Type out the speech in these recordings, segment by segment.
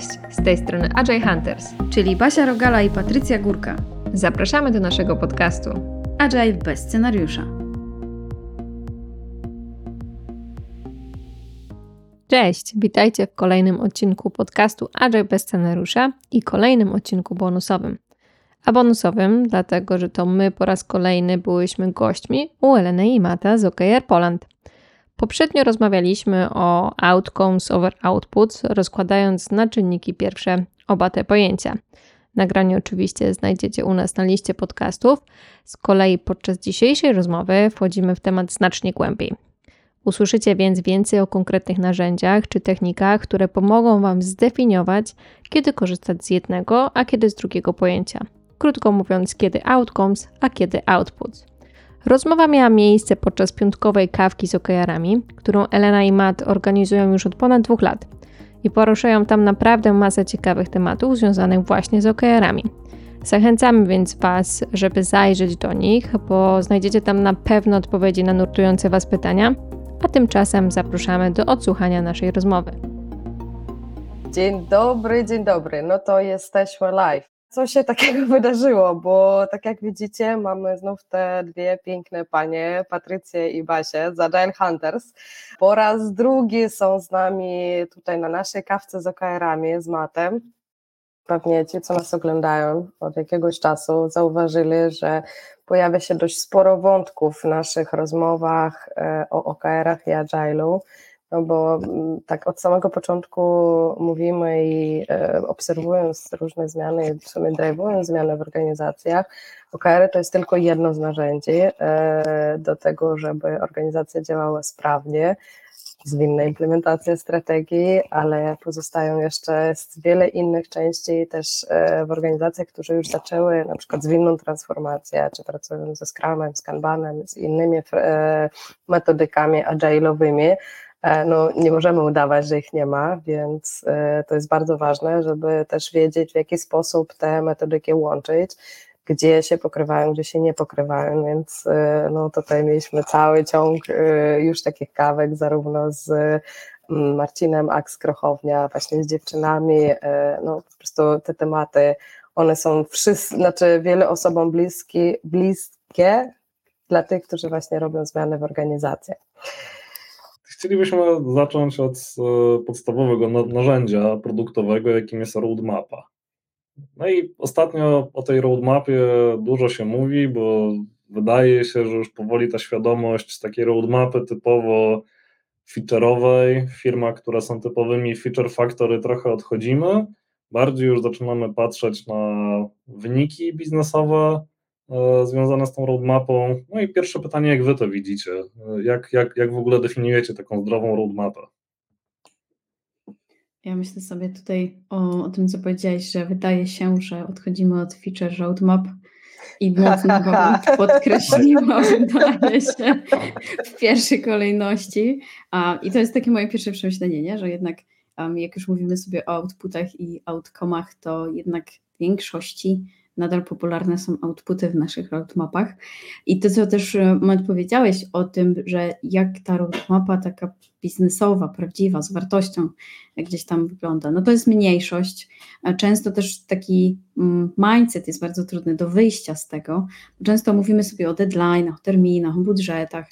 Cześć, z tej strony Agile Hunters, czyli Basia Rogala i Patrycja Górka. Zapraszamy do naszego podcastu Agile bez scenariusza. Cześć, witajcie w kolejnym odcinku podcastu Agile bez scenariusza i kolejnym odcinku bonusowym. A bonusowym, dlatego że to my po raz kolejny byłyśmy gośćmi u Eleny i Mata z OKR Poland. Poprzednio rozmawialiśmy o outcomes over outputs, rozkładając na czynniki pierwsze oba te pojęcia. Nagranie oczywiście znajdziecie u nas na liście podcastów. Z kolei podczas dzisiejszej rozmowy wchodzimy w temat znacznie głębiej. Usłyszycie więc więcej o konkretnych narzędziach czy technikach, które pomogą Wam zdefiniować, kiedy korzystać z jednego, a kiedy z drugiego pojęcia. Krótko mówiąc, kiedy outcomes, a kiedy outputs. Rozmowa miała miejsce podczas piątkowej kawki z OKR-ami, którą Elena i Matt organizują już od ponad dwóch lat i poruszają tam naprawdę masę ciekawych tematów związanych właśnie z OKR-ami. Zachęcamy więc Was, żeby zajrzeć do nich, bo znajdziecie tam na pewno odpowiedzi na nurtujące Was pytania, a tymczasem zapraszamy do odsłuchania naszej rozmowy. Dzień dobry, dzień dobry. No to jesteśmy live co się takiego wydarzyło, bo tak jak widzicie, mamy znów te dwie piękne panie, Patrycję i Basię z Agile Hunters. Po raz drugi są z nami tutaj na naszej kawce z OKR-ami, z Matem. Pewnie ci, co nas oglądają od jakiegoś czasu, zauważyli, że pojawia się dość sporo wątków w naszych rozmowach e, o OKR-ach i Agile'u no bo mm, tak od samego początku mówimy i e, obserwując różne zmiany, w sumie drive'ując zmiany w organizacjach, OKR to jest tylko jedno z narzędzi e, do tego, żeby organizacja działała sprawnie, zwinna implementacja strategii, ale pozostają jeszcze wiele innych części też e, w organizacjach, które już zaczęły na przykład zwinną transformację, czy pracują ze Scrumem, z Kanbanem, z innymi metodykami agile'owymi, E, no, nie możemy udawać, że ich nie ma, więc e, to jest bardzo ważne, żeby też wiedzieć, w jaki sposób te metodyki łączyć, gdzie się pokrywają, gdzie się nie pokrywają, więc e, no, tutaj mieliśmy cały ciąg już takich kawek, zarówno z mm, Marcinem Aks Krochownia, właśnie z dziewczynami, no po prostu te tematy, one są wszyscy, znaczy wiele osobom bliskie, bliskie dla tych, którzy właśnie robią zmiany w organizacjach. Chcielibyśmy zacząć od e, podstawowego narzędzia produktowego, jakim jest roadmapa. No i ostatnio o tej roadmapie dużo się mówi, bo wydaje się, że już powoli ta świadomość takiej roadmapy typowo feature'owej, firma, które są typowymi feature factory, trochę odchodzimy. Bardziej już zaczynamy patrzeć na wyniki biznesowe, związane z tą roadmapą. No i pierwsze pytanie, jak wy to widzicie? E, jak, jak, jak w ogóle definiujecie taką zdrową roadmapę? Ja myślę sobie tutaj o, o tym, co powiedziałeś, że wydaje się, że odchodzimy od feature roadmap i mocno go podkreśliła, wydaje się, w pierwszej kolejności. A, I to jest takie moje pierwsze przemyślenie, nie? że jednak um, jak już mówimy sobie o outputach i outcomach, to jednak w większości nadal popularne są outputy w naszych roadmapach. I to, co też e, Matt powiedziałeś o tym, że jak ta roadmapa taka biznesowa, prawdziwa, z wartością gdzieś tam wygląda, no to jest mniejszość. Często też taki mm, mindset jest bardzo trudny do wyjścia z tego. Często mówimy sobie o deadline'ach, terminach, budżetach,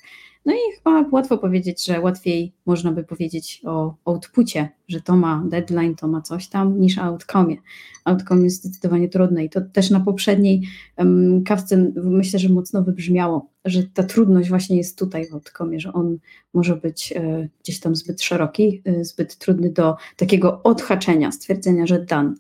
no i chyba łatwo powiedzieć, że łatwiej można by powiedzieć o outpucie, że to ma deadline, to ma coś tam, niż outcome. Outcome jest zdecydowanie trudne i to też na poprzedniej um, kawce myślę, że mocno wybrzmiało, że ta trudność właśnie jest tutaj w outcome, że on może być e, gdzieś tam zbyt szeroki, e, zbyt trudny do takiego odhaczenia, stwierdzenia, że done.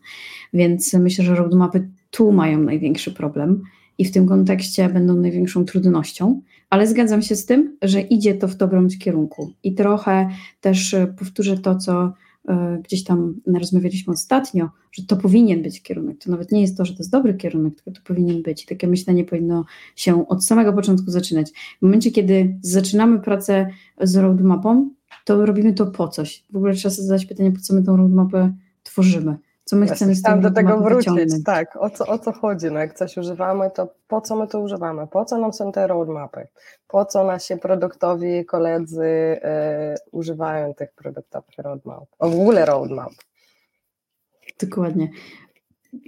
Więc myślę, że roadmapy tu mają największy problem i w tym kontekście będą największą trudnością, ale zgadzam się z tym, że idzie to w dobrym kierunku. I trochę też e, powtórzę to, co e, gdzieś tam rozmawialiśmy ostatnio, że to powinien być kierunek. To nawet nie jest to, że to jest dobry kierunek, tylko to powinien być. Takie myślenie powinno się od samego początku zaczynać. W momencie, kiedy zaczynamy pracę z roadmapą, to robimy to po coś. W ogóle trzeba sobie zadać pytanie, po co my tą roadmapę tworzymy co my chcemy z tym do tego wrócić, wyciągnąć. tak, o co, o co chodzi, no jak coś używamy, to po co my to używamy, po co nam są te roadmapy, po co nasi produktowi koledzy e, używają tych produktowych roadmap, w ogóle roadmap. Dokładnie.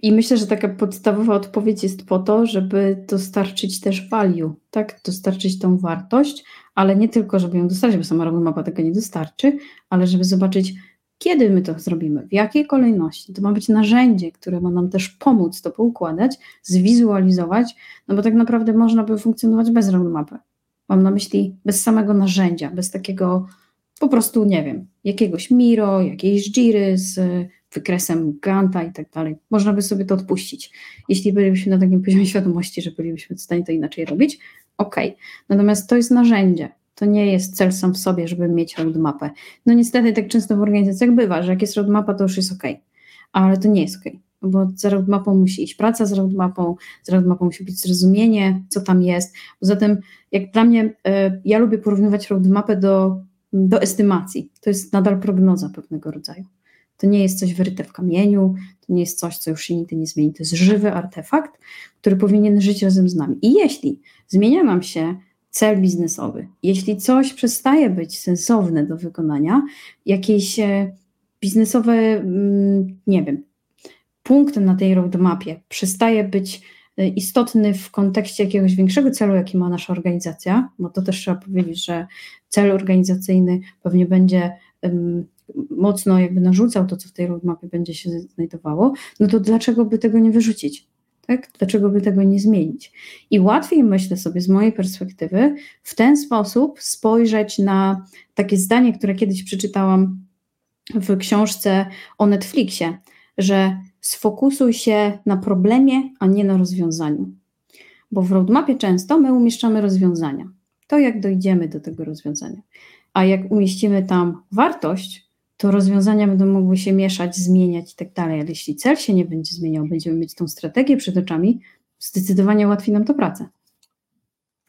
I myślę, że taka podstawowa odpowiedź jest po to, żeby dostarczyć też value, tak? Dostarczyć tą wartość, ale nie tylko, żeby ją dostarczyć, bo sama roadmapa tego nie dostarczy, ale żeby zobaczyć, kiedy my to zrobimy, w jakiej kolejności. To ma być narzędzie, które ma nam też pomóc to poukładać, zwizualizować, no bo tak naprawdę można by funkcjonować bez roadmapy. Mam na myśli bez samego narzędzia, bez takiego po prostu, nie wiem, jakiegoś Miro, jakiejś Jiry z wykresem Ganta i tak dalej. Można by sobie to odpuścić. Jeśli bylibyśmy na takim poziomie świadomości, że bylibyśmy w stanie to inaczej robić, ok. Natomiast to jest narzędzie. To nie jest cel sam w sobie, żeby mieć roadmapę. No niestety tak często w organizacjach bywa, że jak jest roadmapa, to już jest ok. Ale to nie jest ok. Bo za roadmapą musi iść praca z roadmapą, z roadmapą musi być zrozumienie, co tam jest. Poza tym, jak dla mnie, y, ja lubię porównywać roadmapę do, do estymacji. To jest nadal prognoza pewnego rodzaju. To nie jest coś wyryte w kamieniu, to nie jest coś, co już się nigdy nie zmieni. To jest żywy artefakt, który powinien żyć razem z nami. I jeśli zmienia nam się cel biznesowy, jeśli coś przestaje być sensowne do wykonania, jakieś e, biznesowe, mm, nie wiem, punkt na tej roadmapie przestaje być e, istotny w kontekście jakiegoś większego celu, jaki ma nasza organizacja, bo to też trzeba powiedzieć, że cel organizacyjny pewnie będzie mocno jakby narzucał to, co w tej roadmapie będzie się znajdowało, no to dlaczego by tego nie wyrzucić? Tak? Dlaczego by tego nie zmienić? I łatwiej myślę sobie z mojej perspektywy w ten sposób spojrzeć na takie zdanie, które kiedyś przeczytałam w książce o Netflixie, że sfokusuj się na problemie, a nie na rozwiązaniu. Bo w roadmapie często my umieszczamy rozwiązania. To jak dojdziemy do tego rozwiązania. A jak umieścimy tam wartość, to rozwiązania będą mogły się mieszać, zmieniać i tak dalej. Ale jeśli cel się nie będzie zmieniał, będziemy mieć tą strategię przed oczami, zdecydowanie łatwiej nam to pracę.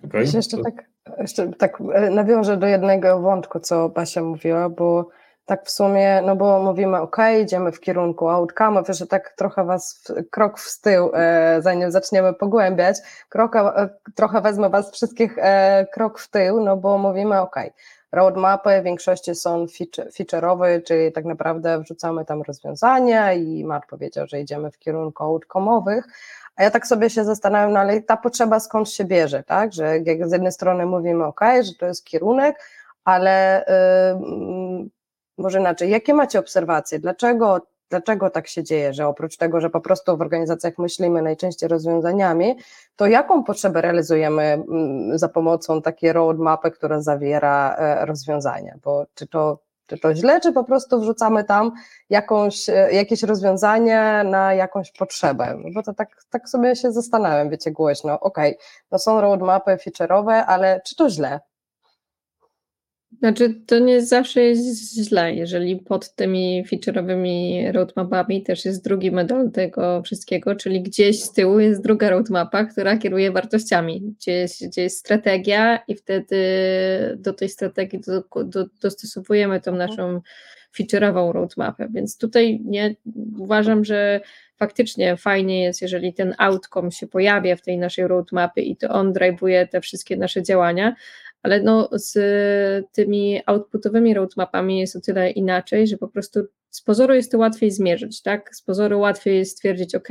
Okay. Jeszcze, tak, jeszcze tak e, nawiążę do jednego wątku, co Basia mówiła, bo tak w sumie, no bo mówimy, ok, idziemy w kierunku outcome, że tak trochę was w, krok w tył, e, zanim zaczniemy pogłębiać, kroka, e, trochę wezmę was wszystkich e, krok w tył, no bo mówimy, ok, roadmapy w większości są feature'owe, czyli tak naprawdę wrzucamy tam rozwiązania i Mark powiedział, że idziemy w kierunku outcome'owych, a ja tak sobie się zastanawiam, no ale ta potrzeba skąd się bierze, tak, że jak z jednej strony mówimy, ok, że to jest kierunek, ale yy, może inaczej, jakie macie obserwacje, dlaczego dlaczego tak się dzieje, że oprócz tego, że po prostu w organizacjach myślimy najczęściej rozwiązaniami, to jaką potrzebę realizujemy mm, za pomocą takiej roadmapy, która zawiera e, rozwiązania? Bo czy to, czy to źle, czy po prostu wrzucamy tam jakąś, e, jakieś rozwiązanie na jakąś potrzebę? No bo to tak, tak sobie się zastanawiam, wiecie, głośno, okej, okay, no są roadmapy feature'owe, ale czy to źle? Znaczy, to nie zawsze jest źle, jeżeli pod tymi feature'owymi roadmapami też jest drugi medal tego wszystkiego, czyli gdzieś z tyłu jest druga roadmapa, która kieruje wartościami, gdzie jest, gdzie jest strategia i wtedy do tej strategii do, do, dostosowujemy tą naszą feature'ową roadmapę, więc tutaj nie uważam, że faktycznie fajnie jest, jeżeli ten outcome się pojawia w tej naszej roadmapie i to on drive'uje te wszystkie nasze działania, ale no z tymi outputowymi roadmapami jest o tyle inaczej, że po prostu z pozoru jest to łatwiej zmierzyć, tak? Z pozoru łatwiej jest stwierdzić, ok,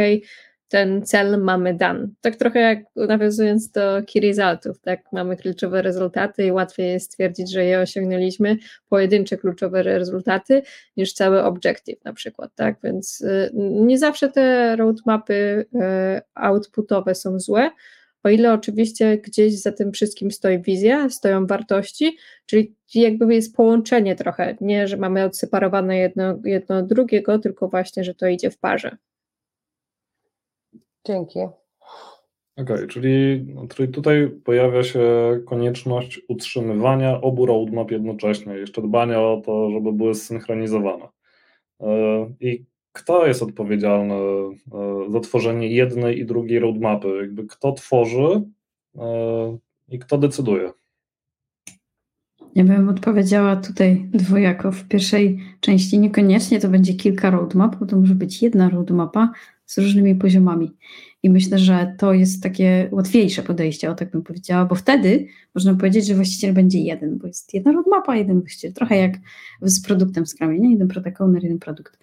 ten cel mamy dan. Tak trochę jak nawiązując do key resultów, tak? Mamy kluczowe rezultaty i łatwiej jest stwierdzić, że je osiągnęliśmy, pojedyncze kluczowe rezultaty, niż cały objective na przykład, tak? Więc y, nie zawsze te roadmapy y, outputowe są złe, o ile oczywiście gdzieś za tym wszystkim stoi wizja, stoją wartości, czyli jakby jest połączenie trochę, nie, że mamy odseparowane jedno, jedno od drugiego, tylko właśnie, że to idzie w parze. Dzięki. Okej, okay, czyli, no, czyli tutaj pojawia się konieczność utrzymywania obu roadmap jednocześnie, jeszcze dbania o to, żeby były zsynchronizowane. E, I kto jest odpowiedzialny e, za tworzenie jednej i drugiej roadmapy? Jakby kto tworzy e, i kto decyduje? Ja bym odpowiedziała tutaj dwojako. W pierwszej części niekoniecznie to będzie kilka roadmap, bo to może być jedna roadmapa z różnymi poziomami. I myślę, że to jest takie łatwiejsze podejście, o tak bym powiedziała, bo wtedy można powiedzieć, że właściciel będzie jeden, bo jest jedna roadmapa, jeden właściciel, trochę jak z produktem w Scrumie, nie? Jeden product owner, jeden produkt.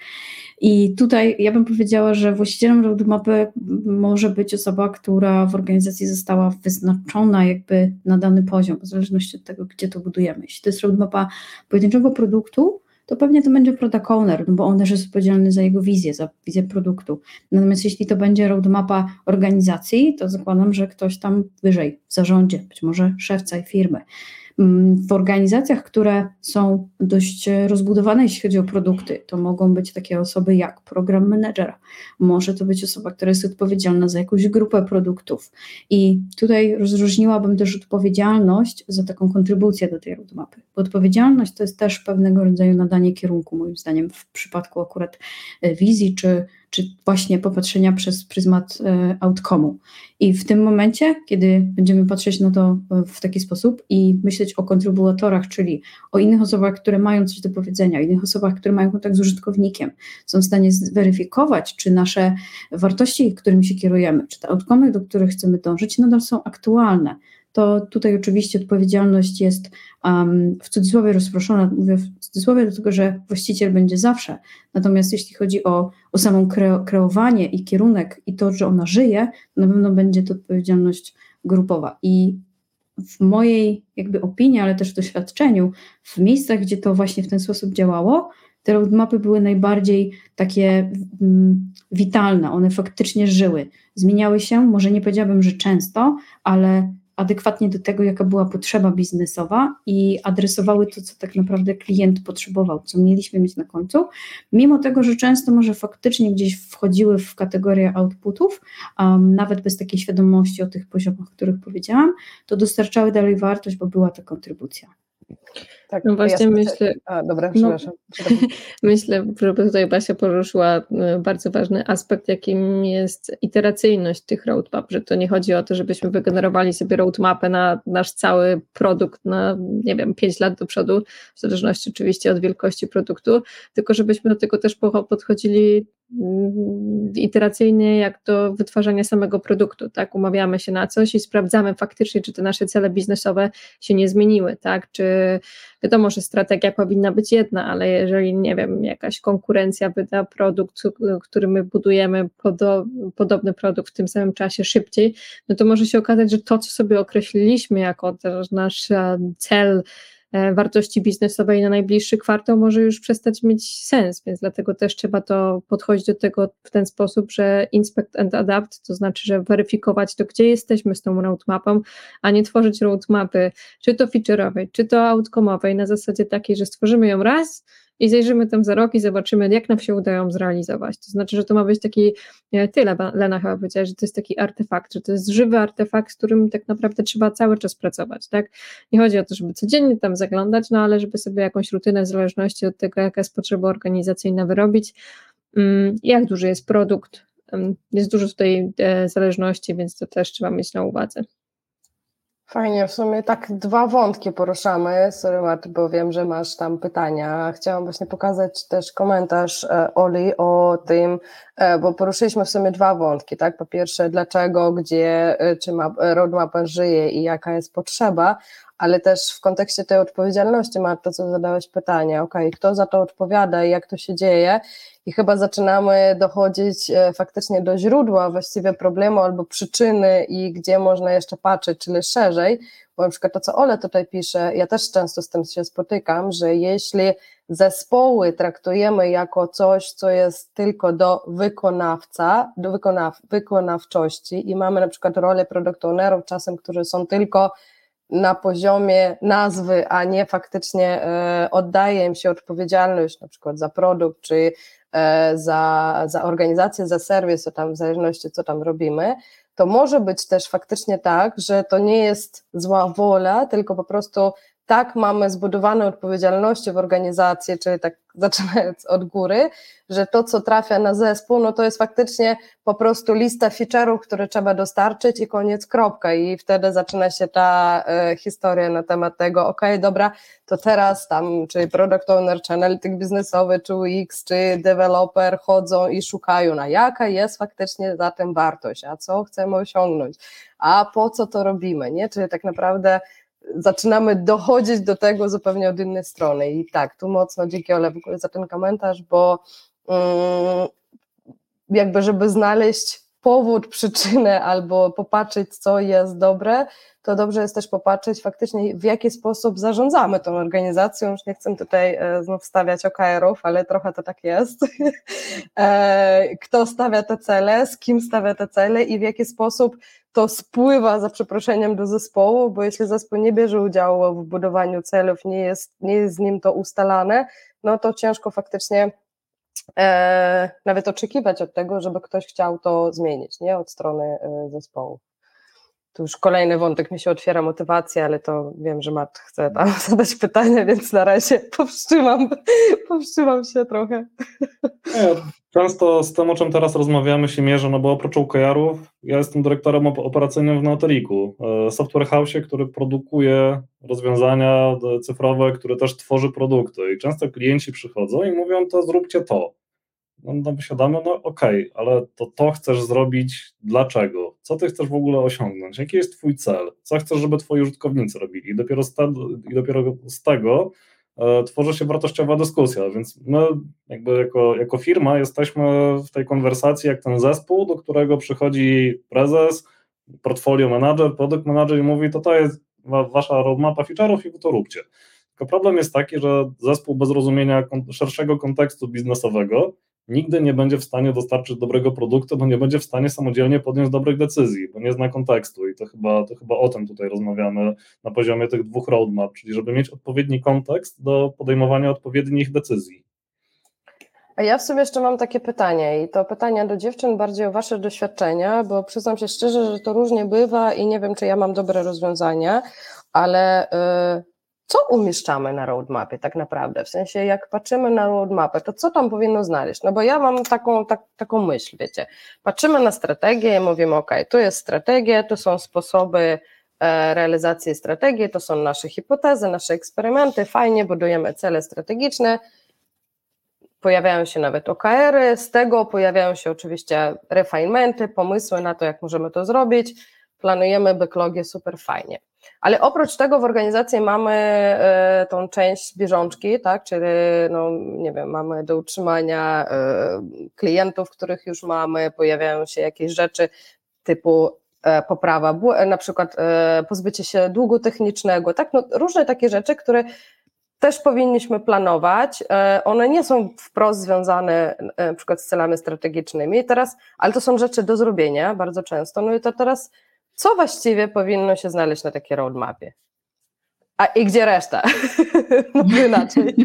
I tutaj ja bym powiedziała, że właścicielem roadmapy może być osoba, która w organizacji została wyznaczona jakby na dany poziom, w zależności od tego, gdzie to budujemy. Jeśli to jest roadmapa pojedynczego produktu, to pewnie to będzie product owner, bo on też jest odpowiedzialny za jego wizję, za wizję produktu. Natomiast jeśli to będzie roadmapa organizacji, to zakładam, że ktoś tam wyżej w zarządzie, być może szef całej firmy. Mm, w organizacjach, które są dość rozbudowane, jeśli chodzi o produkty, to mogą być takie osoby jak program manager, może to być osoba, która jest odpowiedzialna za jakąś grupę produktów. I tutaj rozróżniłabym też odpowiedzialność za taką kontrybucję do tej roadmapy. Bo odpowiedzialność to jest też pewnego rodzaju nadanie kierunku, moim zdaniem, w przypadku akurat e, wizji czy czy właśnie popatrzenia przez pryzmat e, outcome'u. I w tym momencie, kiedy będziemy patrzeć na to w taki sposób i myśleć o kontrybutorach, czyli o innych osobach, które mają coś do powiedzenia, innych osobach, które mają kontakt z użytkownikiem, są w stanie zweryfikować, czy nasze wartości, którymi się kierujemy, czy te outcome'y, do których chcemy dążyć, nadal są aktualne, to tutaj oczywiście odpowiedzialność jest um, w cudzysłowie rozproszona, mówię w cudzysłowie, dlatego że właściciel będzie zawsze. Natomiast jeśli chodzi o, o samą kre, kreowanie i kierunek i to, że ona żyje, to na pewno będzie to odpowiedzialność grupowa. I w mojej jakby opinii, ale też doświadczeniu, w miejscach, gdzie to właśnie w ten sposób działało, te roadmapy były najbardziej takie mm, witalne, one faktycznie żyły. Zmieniały się, może nie powiedziałabym, że często, ale adekwatnie do tego, jaka była potrzeba biznesowa i adresowały to, co tak naprawdę klient potrzebował, co mieliśmy mieć na końcu, mimo tego, że często może faktycznie gdzieś wchodziły w kategorię outputów, um, nawet bez takiej świadomości o tych poziomach, o których powiedziałam, to dostarczały dalej wartość, bo była ta kontrybucja. Tak, no właśnie ja myślę. A, dobra, no, przepraszam. No, myślę, że tutaj Basia poruszyła e, bardzo ważny aspekt, jakim jest iteracyjność tych roadmap, że to nie chodzi o to, żebyśmy wygenerowali sobie roadmapę na nasz cały produkt na, nie wiem, 5 lat do przodu, w zależności oczywiście od wielkości produktu, tylko żebyśmy do tego też podchodzili Mm, iteracyjnie jak do wytwarzania samego produktu, tak? Umawiamy się na coś i sprawdzamy faktycznie, czy te nasze cele biznesowe się nie zmieniły, tak? Czy wiadomo, że strategia powinna być jedna, ale jeżeli, nie wiem, jakaś konkurencja wyda produkt, który my budujemy, podo, podobny produkt w tym samym czasie szybciej, no to może się okazać, że to, co sobie określiliśmy jako nasz cel, wartości biznesowej na najbliższy kwartał może już przestać mieć sens, więc dlatego też trzeba to podchodzić do tego w ten sposób, że inspect and adapt, to znaczy, że weryfikować to, gdzie jesteśmy z tą roadmapą, a nie tworzyć roadmapy, czy to feature'owej, czy to outcome'owej na zasadzie takiej, że stworzymy ją raz, i zajrzymy tam za rok i zobaczymy, jak nam się udają zrealizować. To znaczy, że to ma być taki, e, tyle Lena chyba powiedziała, że to jest taki artefakt, że to jest żywy artefakt, z którym tak naprawdę trzeba cały czas pracować, tak? Nie chodzi o to, żeby codziennie tam zaglądać, no ale żeby sobie jakąś rutynę w zależności od tego, jaka jest potrzeba organizacyjna wyrobić, mm, jak duży jest produkt, jest dużo tutaj e, zależności, więc to też trzeba mieć na uwadze. Fajnie, w sumie tak dwa wątki poruszamy. Sorry Marty, bo wiem, że masz tam pytania. Chciałam właśnie pokazać też komentarz e, Oli o tym, e, bo poruszyliśmy w sumie dwa wątki, tak? Po pierwsze, dlaczego, gdzie, e, czy map, roadmapa żyje i jaka jest potrzeba, ale też w kontekście tej odpowiedzialności, Marta, co zadałeś pytanie, ok, kto za to odpowiada i jak to się dzieje? I chyba zaczynamy dochodzić e, faktycznie do źródła właściwie problemu albo przyczyny i gdzie można jeszcze patrzeć, czyli szerzej, bo na przykład to, co Ole tutaj pisze, ja też często z tym się spotykam, że jeśli zespoły traktujemy jako coś, co jest tylko do wykonawca, do wykonaw wykonawczości i mamy na przykład rolę product ownerów czasem, którzy są tylko na poziomie nazwy, a nie faktycznie e, oddaje im się odpowiedzialność na przykład za produkt, czy e, za, za organizację, za serwis, to tam w zależności co tam robimy, to może być też faktycznie tak, że to nie jest zła wola, tylko po prostu tak mamy zbudowane odpowiedzialności w organizacji, czyli tak zaczynając od góry, że to, co trafia na zespół, no to jest faktycznie po prostu lista feature'ów, które trzeba dostarczyć i koniec, kropka. I wtedy zaczyna się ta e, historia na temat tego, ok, dobra, to teraz tam, czy product owner, czy analityk biznesowy, czy UX, czy developer chodzą i szukają, na jaka jest faktycznie za tym wartość, a co chcemy osiągnąć, a po co to robimy, nie? Czyli tak naprawdę zaczynamy dochodzić do tego zupełnie od innej strony. I tak, tu mocno dzięki Ole w ogóle za ten komentarz, bo um, jakby żeby znaleźć powód, przyczynę albo popatrzeć, co jest dobre, to dobrze jest też popatrzeć faktycznie, w jaki sposób zarządzamy tą organizacją. Już nie chcę tutaj e, znów stawiać OKR-ów, ale trochę to tak jest. E, kto stawia te cele, z kim stawia te cele i w jaki sposób to spływa za przeproszeniem do zespołu, bo jeśli zespół nie bierze udziału w budowaniu celów, nie jest, nie jest z nim to ustalane, no to ciężko faktycznie e, nawet oczekiwać od tego, żeby ktoś chciał to zmienić, nie od strony e, zespołu. Tu już kolejny wątek mi się otwiera motywacja, ale to wiem, że Matt chce tam zadać pytanie, więc na razie powstrzymam, powstrzymam się trochę. Często z tym, o czym teraz rozmawiamy, się mierzę, no bo oprócz OKR-ów, ja jestem dyrektorem operacyjnym w Neoteliku, e, software house, który produkuje rozwiązania cyfrowe, który też tworzy produkty i często klienci przychodzą i mówią, to zróbcie to no, no wysiadamy, no okej, okay, ale to to chcesz zrobić dlaczego? Co ty chcesz w ogóle osiągnąć? Jaki jest twój cel? Co chcesz, żeby twoi użytkownicy robili? I dopiero z, i dopiero z tego e, tworzy się wartościowa dyskusja, więc my jakby jako, jako firma jesteśmy w tej konwersacji jak ten zespół, do którego przychodzi prezes, portfolio manager, product manager i mówi, to to jest wasza roadmapa feature'ów i wy to róbcie. Tylko problem jest taki, że zespół bez rozumienia szerszego kontekstu biznesowego nigdy nie będzie w stanie dostarczyć dobrego produktu, bo nie będzie w stanie samodzielnie podjąć dobrych decyzji, bo nie zna kontekstu i to chyba, to chyba o tym tutaj rozmawiamy na poziomie tych dwóch roadmap, czyli żeby mieć odpowiedni kontekst do podejmowania odpowiednich decyzji. A ja w sobie jeszcze mam takie pytanie i to pytanie do dziewczyn bardziej o wasze doświadczenia, bo przyznam się szczerze, że to różnie bywa i nie wiem, czy ja mam dobre rozwiązania, ale yy, co umieszczamy na roadmapie tak naprawdę? W sensie, jak patrzymy na roadmapę, to co tam powinno znaleźć? No bo ja mam taką, tak, taką myśl, wiecie, patrzymy na strategię i mówimy, ok, tu jest strategia, tu są sposoby e, realizacji strategii, to są nasze hipotezy, nasze eksperymenty, fajnie, budujemy cele strategiczne, pojawiają się nawet OKR-y, z tego pojawiają się oczywiście refinementy, pomysły na to, jak możemy to zrobić, planujemy backlogie super fajnie. Ale oprócz tego w organizacji mamy e, tą część bieżączki, tak, czyli no, nie wiem, mamy do utrzymania e, klientów, których już mamy, pojawiają się jakieś rzeczy typu e, poprawa, na przykład pozbycie się długu technicznego, tak, no, różne takie rzeczy, które też powinniśmy planować. One nie są wprost związane na przykład z celami strategicznymi, teraz, ale to są rzeczy do zrobienia bardzo często. No i to teraz co właściwie powinno się znaleźć na takiej roadmapie? A i gdzie reszta? Mówię inaczej.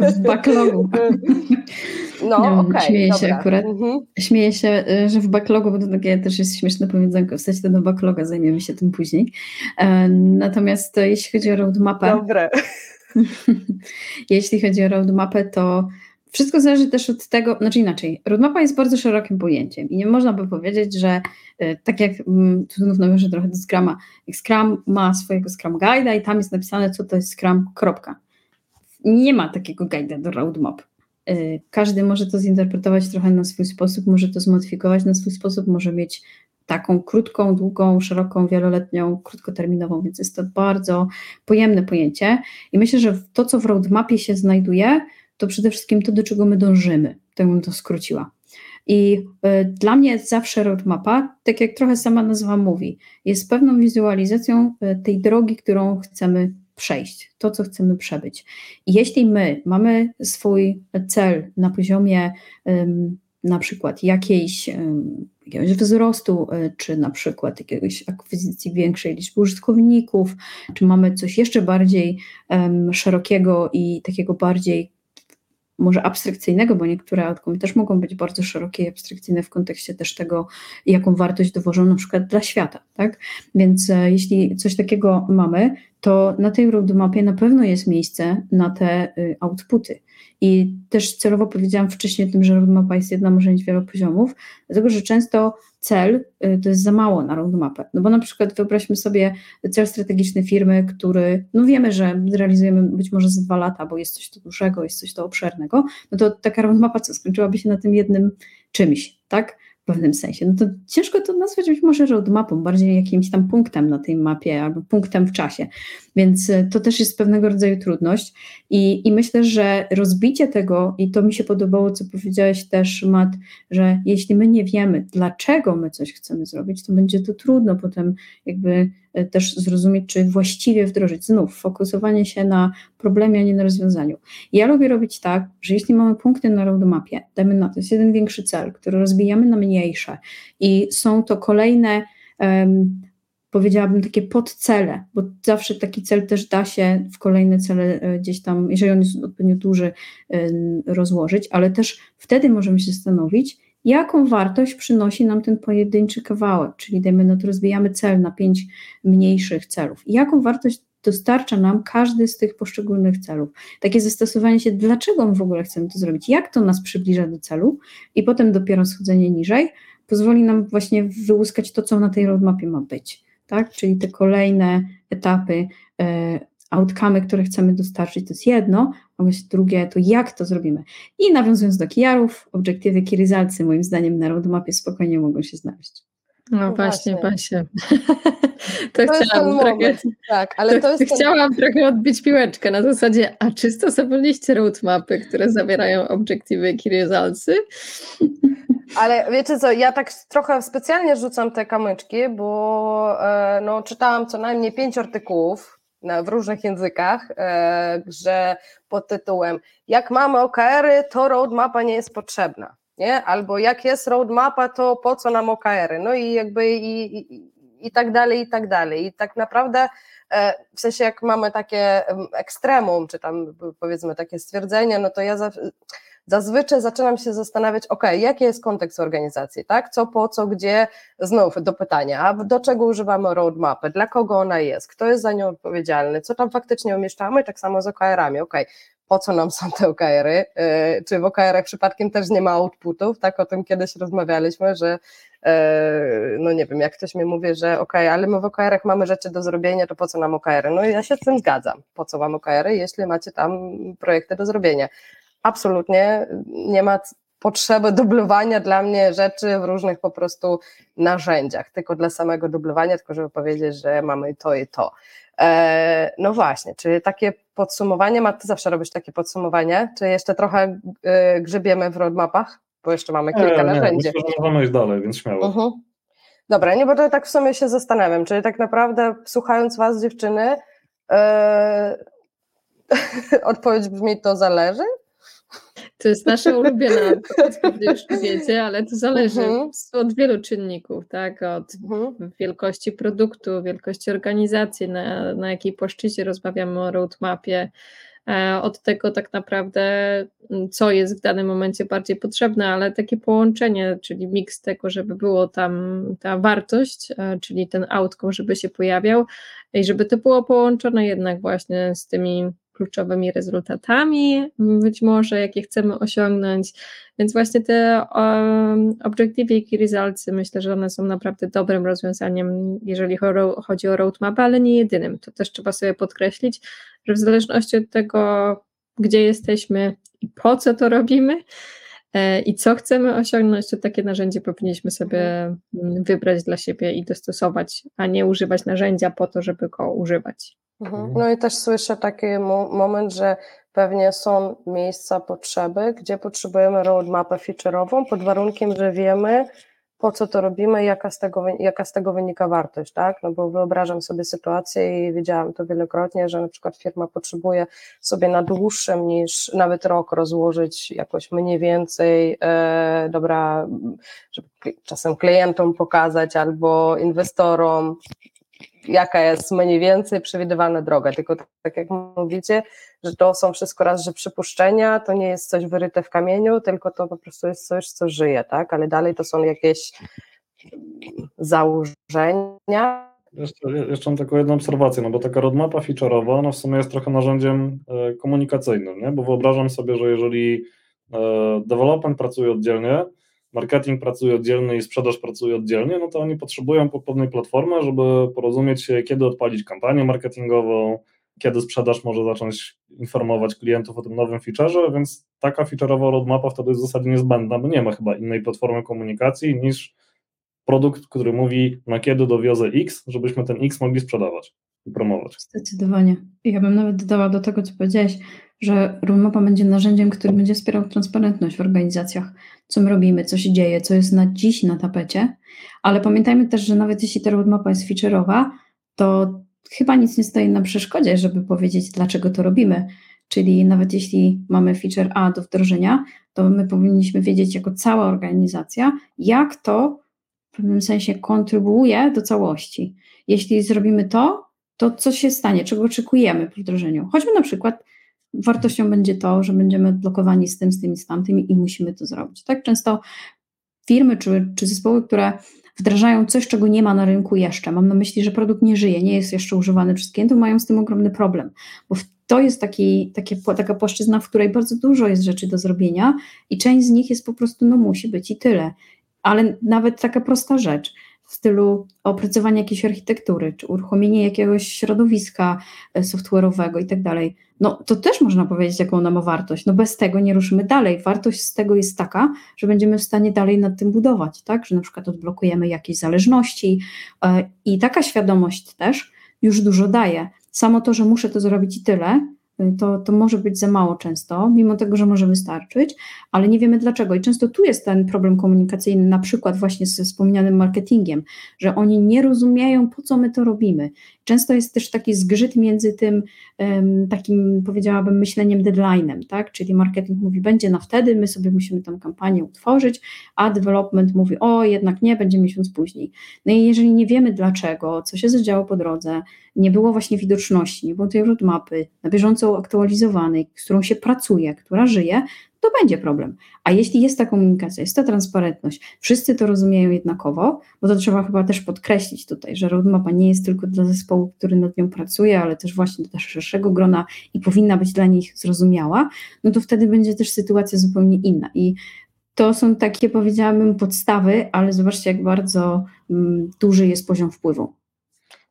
W backlogu. No, no okej. Okay, śmieję dobra. się akurat. Mhm. Śmieję się, y, że w backlogu, bo to takie też jest śmieszne powiedzonko, w sensie to do backloga zajmiemy się tym później. E, natomiast jeśli chodzi o roadmapę... Dobre. jeśli chodzi o roadmapę, to wszystko zależy też od tego, znaczy inaczej, roadmapa jest bardzo szerokim pojęciem i nie można by powiedzieć, że e, tak jak mm, tu znów nawiążę trochę do Scruma, jak Scrum ma swojego Scrum Guide'a i tam jest napisane, co to jest Scrum, kropka. Nie ma takiego guide'a do roadmap. E, każdy może to zinterpretować trochę na swój sposób, może to zmodyfikować na swój sposób, może mieć taką krótką, długą, szeroką, wieloletnią, krótkoterminową, więc jest to bardzo pojemne pojęcie i myślę, że to, co w roadmapie się znajduje, to przede wszystkim to, do czego my dążymy. Tak bym to skróciła. I y, dla mnie zawsze roadmapa, tak jak trochę sama nazwa mówi, jest pewną wizualizacją y, tej drogi, którą chcemy przejść, to, co chcemy przebyć. I jeśli my mamy swój cel na poziomie na przykład jakiejś, jakiegoś wzrostu, y, czy na przykład jakiegoś akwizycji większej liczby użytkowników, czy mamy coś jeszcze bardziej szerokiego i takiego bardziej może abstrakcyjnego, bo niektóre outcome też mogą być bardzo szerokie i abstrakcyjne w kontekście też tego, jaką wartość dowożą na przykład dla świata, tak? Więc e, jeśli coś takiego mamy, to na tej roadmapie na pewno jest miejsce na te y, outputy. I też celowo powiedziałam wcześniej o tym, że roadmapa jest jedna, może mieć wiele poziomów, dlatego że często cel y, to jest za mało na roadmapę. No bo na przykład wyobraźmy sobie cel strategiczny firmy, który, no wiemy, że zrealizujemy być może za dwa lata, bo jest coś to dużego, jest coś to obszernego, no to taka roadmapa co skończyłaby się na tym jednym czymś, tak? W pewnym sensie. No to ciężko to nazwać być może roadmapą, bardziej jakimś tam punktem na tej mapie albo punktem w czasie. Więc e, to też jest pewnego rodzaju trudność i, i myślę, że rozbicie tego, i to mi się podobało, co powiedziałeś też, Mat, że jeśli my nie wiemy, dlaczego my coś chcemy zrobić, to będzie to trudno potem jakby też zrozumieć, czy właściwie wdrożyć. Znów, fokusowanie się na problemie, a nie na rozwiązaniu. Ja lubię robić tak, że jeśli mamy punkty na roadmapie, dajmy na to, jest jeden większy cel, który rozbijamy na mniejsze i są to kolejne um, powiedziałabym, takie podcele, bo zawsze taki cel też da się w kolejne cele e, gdzieś tam, jeżeli on jest odpowiednio duży, rozłożyć, ale też wtedy możemy się zastanowić, jaką wartość przynosi nam ten pojedynczy kawałek, czyli dajmy na to rozwijamy cel na pięć mniejszych celów. jaką wartość dostarcza nam każdy z tych poszczególnych celów. Takie zastosowanie się, dlaczego my w ogóle chcemy to zrobić, jak to nas przybliża do celu i potem dopiero schodzenie niżej pozwoli nam właśnie wyłuskać to, co na tej roadmapie ma być tak? Czyli te kolejne etapy, e, outcome, które chcemy dostarczyć, to jest jedno, a myślę drugie, to jak to zrobimy. I nawiązując do kijarów, obiektywy key moim zdaniem na roadmapie spokojnie mogą się znaleźć. No, no właśnie, właśnie. to, to chciałam trochę, tak, ale to, to jest chciałam ten... trochę odbić piłeczkę na zasadzie, a czy stosowaliście roadmapy, które zawierają obiektywy key ale wiecie co, ja tak trochę specjalnie rzucam te kamyczki, bo e, no, czytałam co najmniej pięć artykułów w różnych językach, że pod tytułem Jak mamy OKR-y, to roadmapa nie jest potrzebna. Nie? Albo jak jest roadmapa, to po co nam OKR-y? No i jakby i, i, i tak dalej, i tak dalej. I tak naprawdę e, w sensie jak mamy takie ekstremum, czy tam powiedzmy takie stwierdzenia, no to ja zazwyczaj zaczynam się zastanawiać, ok, jaki jest kontekst organizacji, tak? Co, po co, gdzie, znów do pytania, a do czego używamy roadmapy, dla kogo ona jest, kto jest za nią odpowiedzialny, co tam faktycznie umieszczamy, tak samo z OKR-ami, ok, po co nam są te OKR-y, yy, czy w OKR-ach przypadkiem też nie ma outputów, tak, o tym kiedyś rozmawialiśmy, że yy, no nie wiem, jak ktoś mi mówi, że ok, ale my w OKR-ach mamy rzeczy do zrobienia, to po co nam OKR-y? No ja się z tym zgadzam, po co wam OKR-y, jeśli macie tam projekty do zrobienia, absolutnie nie ma potrzeby dublowania dla mnie rzeczy w różnych po prostu narzędziach, tylko dla samego dublowania, tylko żeby powiedzieć, że mamy to i to. E, no właśnie, czyli takie podsumowanie, ma ty zawsze robisz takie podsumowanie, czy jeszcze trochę e, grzebiemy w roadmapach, bo jeszcze mamy kilka nie, narzędzi. Myślę, że możemy iść dalej, więc śmiało. Uh mhm. -huh. Dobra, nie, bo to tak w sumie się zastanawiam, czyli tak naprawdę słuchając was dziewczyny, e, odpowiedź brzmi to zależy, to jest nasza ulubiona pewnie już wiecie, ale to zależy mhm. od wielu czynników, tak? Od mhm. wielkości produktu, wielkości organizacji, na, na jakiej płaszczyźnie rozmawiamy o roadmapie, e, od tego tak naprawdę, co jest w danym momencie bardziej potrzebne, ale takie połączenie, czyli miks tego, żeby było tam ta wartość, e, czyli ten outcome, żeby się pojawiał i żeby to było połączone jednak właśnie z tymi kluczowymi rezultatami, być może jakie chcemy osiągnąć. Więc właśnie te um, Objective Key Results, myślę, że one są naprawdę dobrym rozwiązaniem, jeżeli chodzi o roadmap, ale nie jedynym. To też trzeba sobie podkreślić, że w zależności od tego, gdzie jesteśmy i po co to robimy, e, i co chcemy osiągnąć, to takie narzędzie powinniśmy sobie mm, wybrać dla siebie i dostosować, a nie używać narzędzia po to, żeby go używać. Mhm. No i też słyszę taki mo moment, że pewnie są miejsca potrzeby, gdzie potrzebujemy roadmapę feature'ową pod warunkiem, że wiemy, po co to robimy, jaka z, tego, jaka z tego wynika wartość, tak? No bo wyobrażam sobie sytuację i widziałam to wielokrotnie, że na przykład firma potrzebuje sobie na dłuższym niż nawet rok rozłożyć jakoś mniej więcej, e, dobra, żeby czasem klientom pokazać albo inwestorom, jaka jest mniej więcej przewidywalna droga. Tylko tak jak mówicie, że to są wszystko raz, że przypuszczenia, to nie jest coś wyryte w kamieniu, tylko to po prostu jest coś, co żyje, tak? Ale dalej to są jakieś założenia, Jeszcze, jeszcze mam taką jedną obserwację, no bo taka roadmapa feature'owa, ona w sumie jest trochę narzędziem e, komunikacyjnym, nie? bo wyobrażam sobie, że jeżeli e, development pracuje oddzielnie, marketing pracuje oddzielnie i sprzedaż pracuje oddzielnie, no to oni potrzebują pewnej platformy, żeby porozumieć się, kiedy odpalić kampanię marketingową, kiedy sprzedaż może zacząć informować klientów o tym nowym featureze, więc taka feature'owa roadmapa wtedy jest w zasadzie niezbędna, bo nie ma chyba innej platformy komunikacji niż produkt, który mówi na kiedy dowiozę X, żebyśmy ten X mogli sprzedawać promować. Zdecydowanie. Ja bym nawet dodała do tego, co powiedziałeś, że roadmapa będzie narzędziem, który będzie wspierał transparentność w organizacjach, co my robimy, co się dzieje, co jest na dziś na tapecie, ale pamiętajmy też, że nawet jeśli ta roadmapa jest feature'owa, to chyba nic nie stoi na przeszkodzie, żeby powiedzieć, dlaczego to robimy. Czyli nawet jeśli mamy feature A do wdrożenia, to my powinniśmy wiedzieć jako cała organizacja, jak to w pewnym sensie kontrybuuje do całości. Jeśli zrobimy to, to co się stanie, czego oczekujemy po wdrożeniu? Choćby na przykład wartością będzie to, że będziemy blokowani z tym, z tym i z tamtym i musimy to zrobić. Tak często firmy czy, czy zespoły, które wdrażają coś, czego nie ma na rynku jeszcze. Mam na myśli, że produkt nie żyje, nie jest jeszcze używany przez klientów, mają z tym ogromny problem, bo to jest taki, takie, taka płaszczyzna, w której bardzo dużo jest rzeczy do zrobienia i część z nich jest po prostu, no musi być i tyle. Ale nawet taka prosta rzecz, w stylu opracowania jakiejś architektury, czy uruchomienie jakiegoś środowiska e, software'owego i tak dalej, no to też można powiedzieć, jaką ona ma wartość. No bez tego nie ruszymy dalej. Wartość z tego jest taka, że będziemy w stanie dalej nad tym budować, tak? Że na przykład odblokujemy jakieś zależności e, i taka świadomość też już dużo daje. Samo to, że muszę to zrobić i tyle, to, to może być za mało często, mimo tego, że może wystarczyć, ale nie wiemy dlaczego. I często tu jest ten problem komunikacyjny, na przykład właśnie ze wspomnianym marketingiem, że oni nie rozumieją, po co my to robimy. Często jest też taki zgrzyt między tym takim, powiedziałabym, myśleniem deadline'em, tak? Czyli marketing mówi, będzie na wtedy, my sobie musimy tę kampanię utworzyć, a development mówi, o, jednak nie, będzie miesiąc później. No i jeżeli nie wiemy dlaczego, co się zadziało po drodze, nie było właśnie widoczności, nie było tej roadmapy na bieżąco aktualizowanej, z którą się pracuje, która żyje, to będzie problem. A jeśli jest ta komunikacja, jest ta transparentność, wszyscy to rozumieją jednakowo, bo to trzeba chyba też podkreślić tutaj, że roadmapa nie jest tylko dla zespołu, który nad nią pracuje, ale też właśnie dla szerszego grona i powinna być dla nich zrozumiała, no to wtedy będzie też sytuacja zupełnie inna. I to są takie, powiedziałabym, podstawy, ale zobaczcie, jak bardzo mm, duży jest poziom wpływu.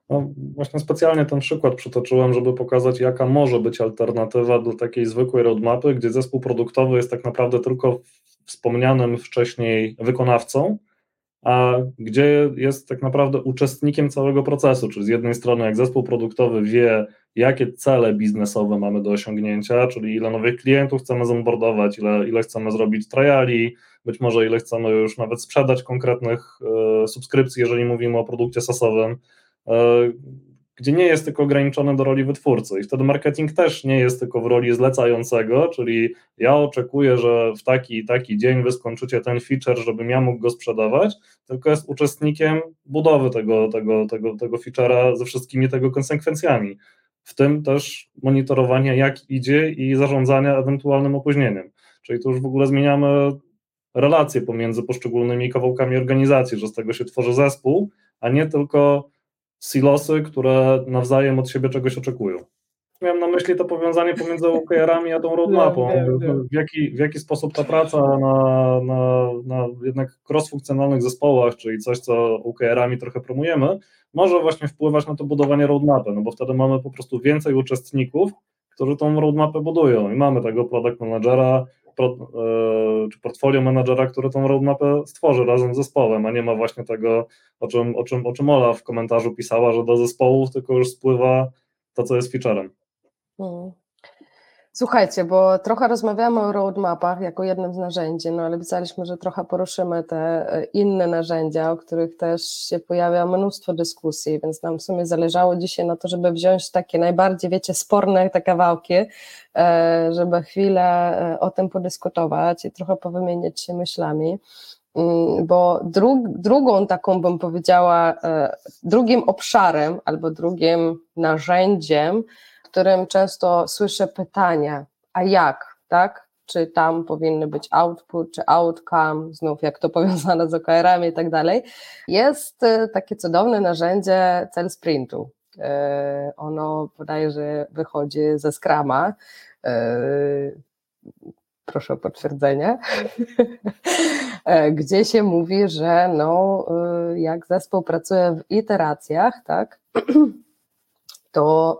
No, właśnie specjalnie ten przykład przytoczyłem, żeby pokazać, jaka może być alternatywa do takiej zwykłej roadmapy, gdzie zespół produktowy jest tak naprawdę tylko wspomnianym wcześniej wykonawcą, a gdzie jest tak naprawdę uczestnikiem całego procesu, czyli z jednej strony jak zespół produktowy wie, jakie cele biznesowe mamy do osiągnięcia, czyli ile nowych klientów chcemy zonboardować, ile, ile chcemy zrobić triali, być może ile chcemy już nawet sprzedać konkretnych e, subskrypcji, jeżeli mówimy o produkcie sasowym, E, gdzie nie jest tylko ograniczony do roli wytwórcy. I wtedy marketing też nie jest tylko w roli zlecającego, czyli ja oczekuję, że w taki i taki dzień wy skończycie ten feature, żebym ja mógł go sprzedawać, tylko jest uczestnikiem budowy tego, tego, tego, tego feature'a ze wszystkimi tego konsekwencjami. W tym też monitorowania, jak idzie i zarządzania ewentualnym opóźnieniem. Czyli tu już w ogóle zmieniamy relacje pomiędzy poszczególnymi kawałkami organizacji, że z tego się tworzy zespół, a nie tylko silosy, które nawzajem od siebie czegoś oczekują. Miałem na myśli to powiązanie pomiędzy OKR-ami a tą roadmapą. W jaki, w jaki sposób ta praca na, na, na jednak cross-funkcjonalnych zespołach, czyli coś, co OKR-ami trochę promujemy, może właśnie wpływać na to budowanie roadmapy, no bo wtedy mamy po prostu więcej uczestników, którzy tą roadmapę budują i mamy tego product managera, pro, e, czy portfolio menadżera, który tą roadmapę stworzy razem z zespołem, a nie ma właśnie tego, o czym, o czym, o czym Ola w komentarzu pisała, że do zespołów tylko już spływa to, co jest featurem. Hmm. Słuchajcie, bo trochę rozmawiamy o roadmapach jako jednym z narzędzi, no ale pisaliśmy, że trochę poruszymy te e, inne narzędzia, o których też się pojawia mnóstwo dyskusji, więc nam w sumie zależało dzisiaj na to, żeby wziąć takie najbardziej, wiecie, sporne te kawałki, e, żeby chwilę e, o tym podyskutować i trochę powymieniać się myślami. Mm, bo dru, drugą taką bym powiedziała, drugim obszarem albo drugim narzędziem, którym często słyszę pytania, a jak, tak? czy tam powinny być output, czy outcome, znów jak to powiązane z OKR-ami i tak dalej, jest e, takie cudowne narzędzie cel sprintu. E, ono bodajże wychodzi ze Scrama. E, proszę o potwierdzenie, gdzie się mówi, że no, jak zespół pracuje w iteracjach, tak, to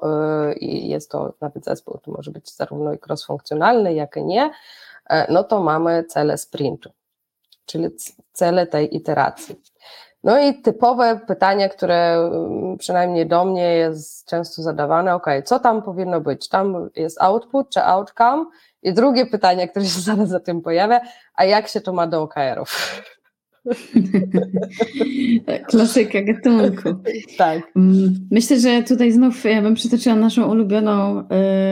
jest to nawet zespół, to może być zarówno i cross-funkcjonalny, jak i nie, no to mamy cele sprintu, czyli cele tej iteracji. No i typowe pytanie, które mm, przynajmniej do mnie jest często zadawane, ok, co tam powinno być? Tam jest output czy outcome? I drugie pytanie, które się zaraz za tym pojawia, a jak się to ma do OKR-ów? Klasyka gatunku. Tak. Mm, myślę, że tutaj znów ja bym przytoczyła naszą ulubioną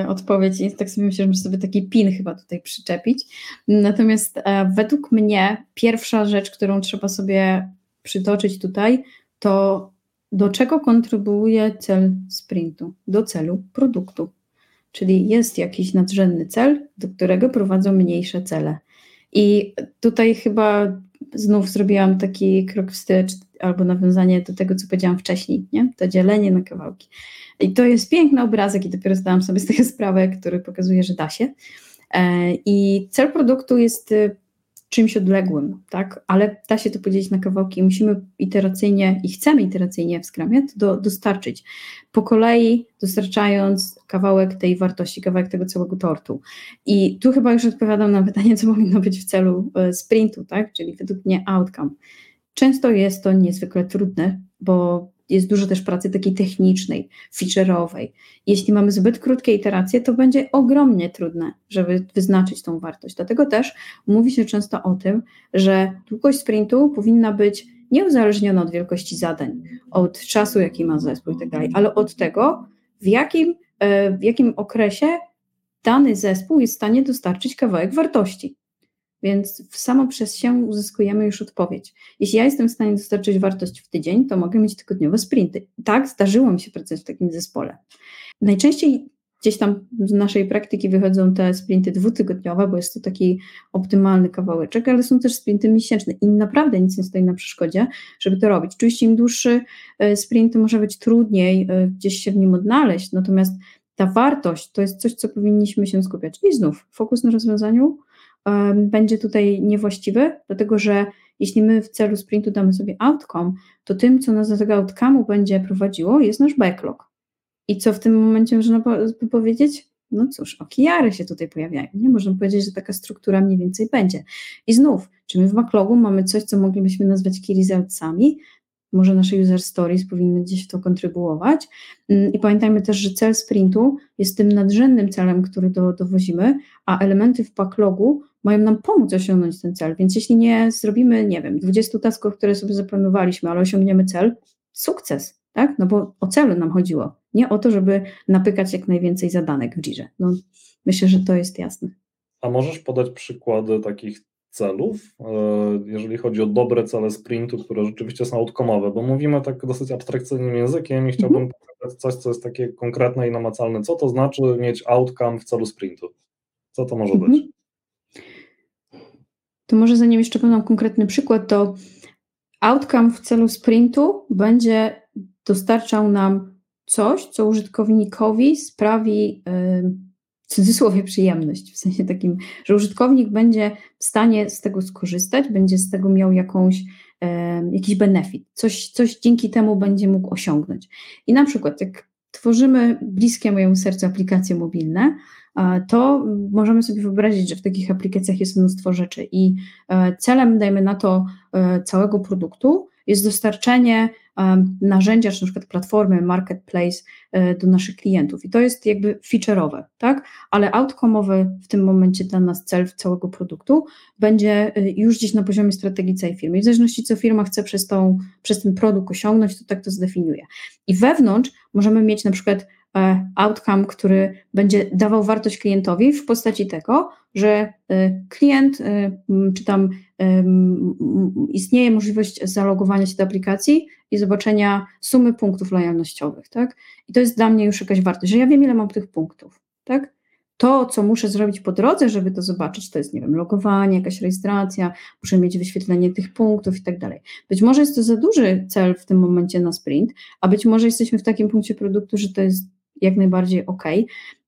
y, odpowiedź i tak sobie myślę, że muszę sobie taki pin chyba tutaj przyczepić. Natomiast y, według mnie pierwsza rzecz, którą trzeba sobie przytoczyć tutaj, to do czego kontribuuje cel sprintu? Do celu produktu. Czyli jest jakiś nadrzędny cel, do którego prowadzą mniejsze cele. I tutaj chyba znów zrobiłam taki krok wstecz albo nawiązanie do tego, co powiedziałam wcześniej, nie? to dzielenie na kawałki. I to jest piękny obrazek i dopiero zdałam sobie z tego sprawę, który pokazuje, że da się. E, I cel produktu jest czymś odległym, tak? Ale da się to podzielić na kawałki i musimy iteracyjnie i chcemy iteracyjnie w Scrumie to do, dostarczyć. Po kolei dostarczając kawałek tej wartości, kawałek tego całego tortu. I tu chyba już odpowiadam na pytanie, co powinno być w celu e, sprintu, tak? Czyli według mnie outcome. Często jest to niezwykle trudne, bo jest dużo też pracy takiej technicznej, feature'owej. Jeśli mamy zbyt krótkie iteracje, to będzie ogromnie trudne, żeby wyznaczyć tą wartość. Dlatego też mówi się często o tym, że długość sprintu powinna być nieuzależniona od wielkości zadań, od czasu, jaki ma zespół i tak ale od tego, w jakim, e, w jakim okresie dany zespół jest w stanie dostarczyć kawałek wartości. Więc samo przez się uzyskujemy już odpowiedź. Jeśli ja jestem w stanie dostarczyć wartość w tydzień, to mogę mieć tygodniowe sprinty. Tak, zdarzyło mi się pracować w takim zespole. Najczęściej gdzieś tam z naszej praktyki wychodzą te sprinty dwutygodniowe, bo jest to taki optymalny kawałeczek, ale są też sprinty miesięczne i naprawdę nic nie stoi na przeszkodzie, żeby to robić. Oczywiście im dłuższy e, sprint, może być trudniej e, gdzieś się w nim odnaleźć, natomiast ta wartość to jest coś, co powinniśmy się skupiać. I znów fokus na rozwiązaniu, będzie tutaj niewłaściwy, dlatego że jeśli my w celu sprintu damy sobie outcome, to tym, co nas do tego outcome'u będzie prowadziło, jest nasz backlog. I co w tym momencie można powiedzieć? No cóż, okijary się tutaj pojawiają. Nie można powiedzieć, że taka struktura mniej więcej będzie. I znów, czy my w backlogu mamy coś, co moglibyśmy nazwać key resultsami, może nasze user stories powinny gdzieś w to kontrybuować. Mm, I pamiętajmy też, że cel sprintu jest tym nadrzędnym celem, który do, dowozimy, a elementy w backlogu mają nam pomóc osiągnąć ten cel. Więc jeśli nie zrobimy, nie wiem, 20 tasków, które sobie zaplanowaliśmy, ale osiągniemy cel, sukces, tak? No bo o celu nam chodziło. Nie o to, żeby napykać jak najwięcej zadanek w Jirze. No, myślę, że to jest jasne. A możesz podać przykłady takich celów, e, jeżeli chodzi o dobre cele sprintu, które rzeczywiście są outcome'owe, bo mówimy tak dosyć abstrakcyjnym językiem i chciałbym mhm. pokazać coś, co jest takie konkretne i namacalne. Co to znaczy mieć outcome w celu sprintu? Co to może mhm. być? To może zanim jeszcze podam konkretny przykład, to outcome w celu sprintu będzie dostarczał nam coś, co użytkownikowi sprawi w cudzysłowie przyjemność, w sensie takim, że użytkownik będzie w stanie z tego skorzystać, będzie z tego miał jakąś, jakiś benefit, coś, coś dzięki temu będzie mógł osiągnąć. I na przykład, jak tworzymy bliskie mojemu sercu aplikacje mobilne, to możemy sobie wyobrazić, że w takich aplikacjach jest mnóstwo rzeczy i e, celem, dajmy na to, e, całego produktu jest dostarczenie narzędzia, czy na przykład platformy, marketplace e, do naszych klientów. I to jest jakby feature'owe, tak? Ale outcome'owy w tym momencie dla nas cel całego produktu będzie już gdzieś na poziomie strategii całej firmy. I w zależności co firma chce przez, tą, przez ten produkt osiągnąć, to tak to zdefiniuje. I wewnątrz możemy mieć na przykład E, outcome, który będzie dawał wartość klientowi w postaci tego, że e, klient, e, czy tam istnieje możliwość zalogowania się do aplikacji i zobaczenia sumy punktów lojalnościowych, tak? I to jest dla mnie już jakaś wartość, że ja wiem, ile mam tych punktów, tak? to, co muszę zrobić po drodze, żeby to zobaczyć, to jest, nie wiem, logowanie, jakaś rejestracja, muszę mieć wyświetlenie tych punktów i tak dalej. Być może jest to za duży cel w tym momencie na sprint, a być może jesteśmy w takim punkcie produktu, że to jest jak najbardziej ok.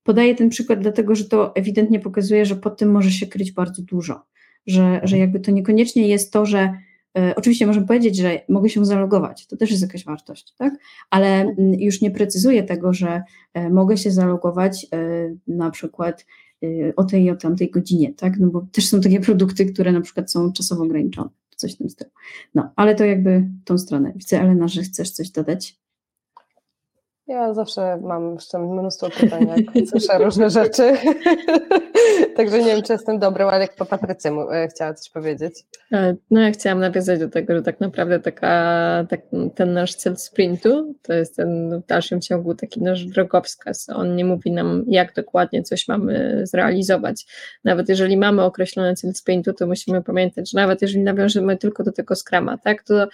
Podaję ten przykład dlatego, że to ewidentnie pokazuje, że pod tym może się kryć bardzo dużo, że, że jakby to niekoniecznie jest to, że e, Oczywiście możemy powiedzieć, że mogę się zalogować, to też jest jakaś wartość, tak? ale mm, już nie precyzuję tego, że e, mogę się zalogować e, na przykład o tej i o tamtej godzinie, tak? No bo też są takie produkty, które na przykład są czasowo ograniczone, coś w tym stylu. No, ale to jakby tą stronę. Widzę, Elena, że chcesz coś dodać. Ja zawsze mam jeszcze mnóstwo pytań, jak słyszę różne rzeczy. Także nie wiem, czy jestem dobrą, ale jak po Patrycja e, chciała coś powiedzieć. E, no ja chciałam nawiązać do tego, że tak naprawdę taka, tak, ten nasz cel sprintu to jest ten w dalszym ciągu taki nasz drogowskaz. On nie mówi nam, jak dokładnie coś mamy zrealizować. Nawet jeżeli mamy określony cel sprintu, to musimy pamiętać, że nawet jeżeli nawiążemy tylko do tego skrama, tak, to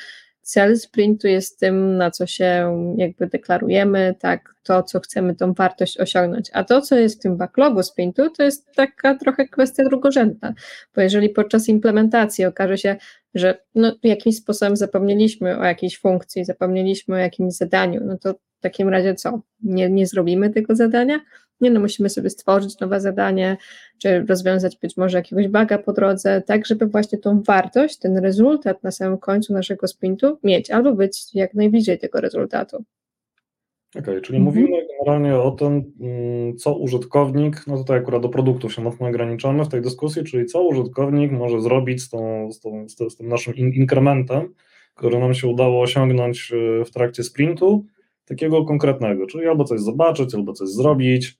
cel sprintu jest tym, na co się jakby deklarujemy, tak, to, co chcemy, tą wartość osiągnąć. A to, co jest w tym backlogu sprintu, to jest taka trochę kwestia drugorzędna, bo jeżeli podczas implementacji okaże się, że no, jakimś sposobem zapomnieliśmy o jakiejś funkcji, zapomnieliśmy o jakimś zadaniu, no to w takim razie co? Nie, nie zrobimy tego zadania? Nie, no musimy sobie stworzyć nowe zadanie, czy rozwiązać być może jakiegoś baga po drodze, tak żeby właśnie tą wartość, ten rezultat na samym końcu naszego sprintu mieć, albo być jak najbliżej tego rezultatu. Okej, okay, czyli mhm. mówimy generalnie o tym, mm, co użytkownik, no tutaj akurat do produktów się mocno ograniczamy w tej dyskusji, czyli co użytkownik może zrobić z, tą, z, tą, z tym naszym in inkrementem, który nam się udało osiągnąć y, w trakcie sprintu, takiego konkretnego, czyli albo coś zobaczyć, albo coś zrobić,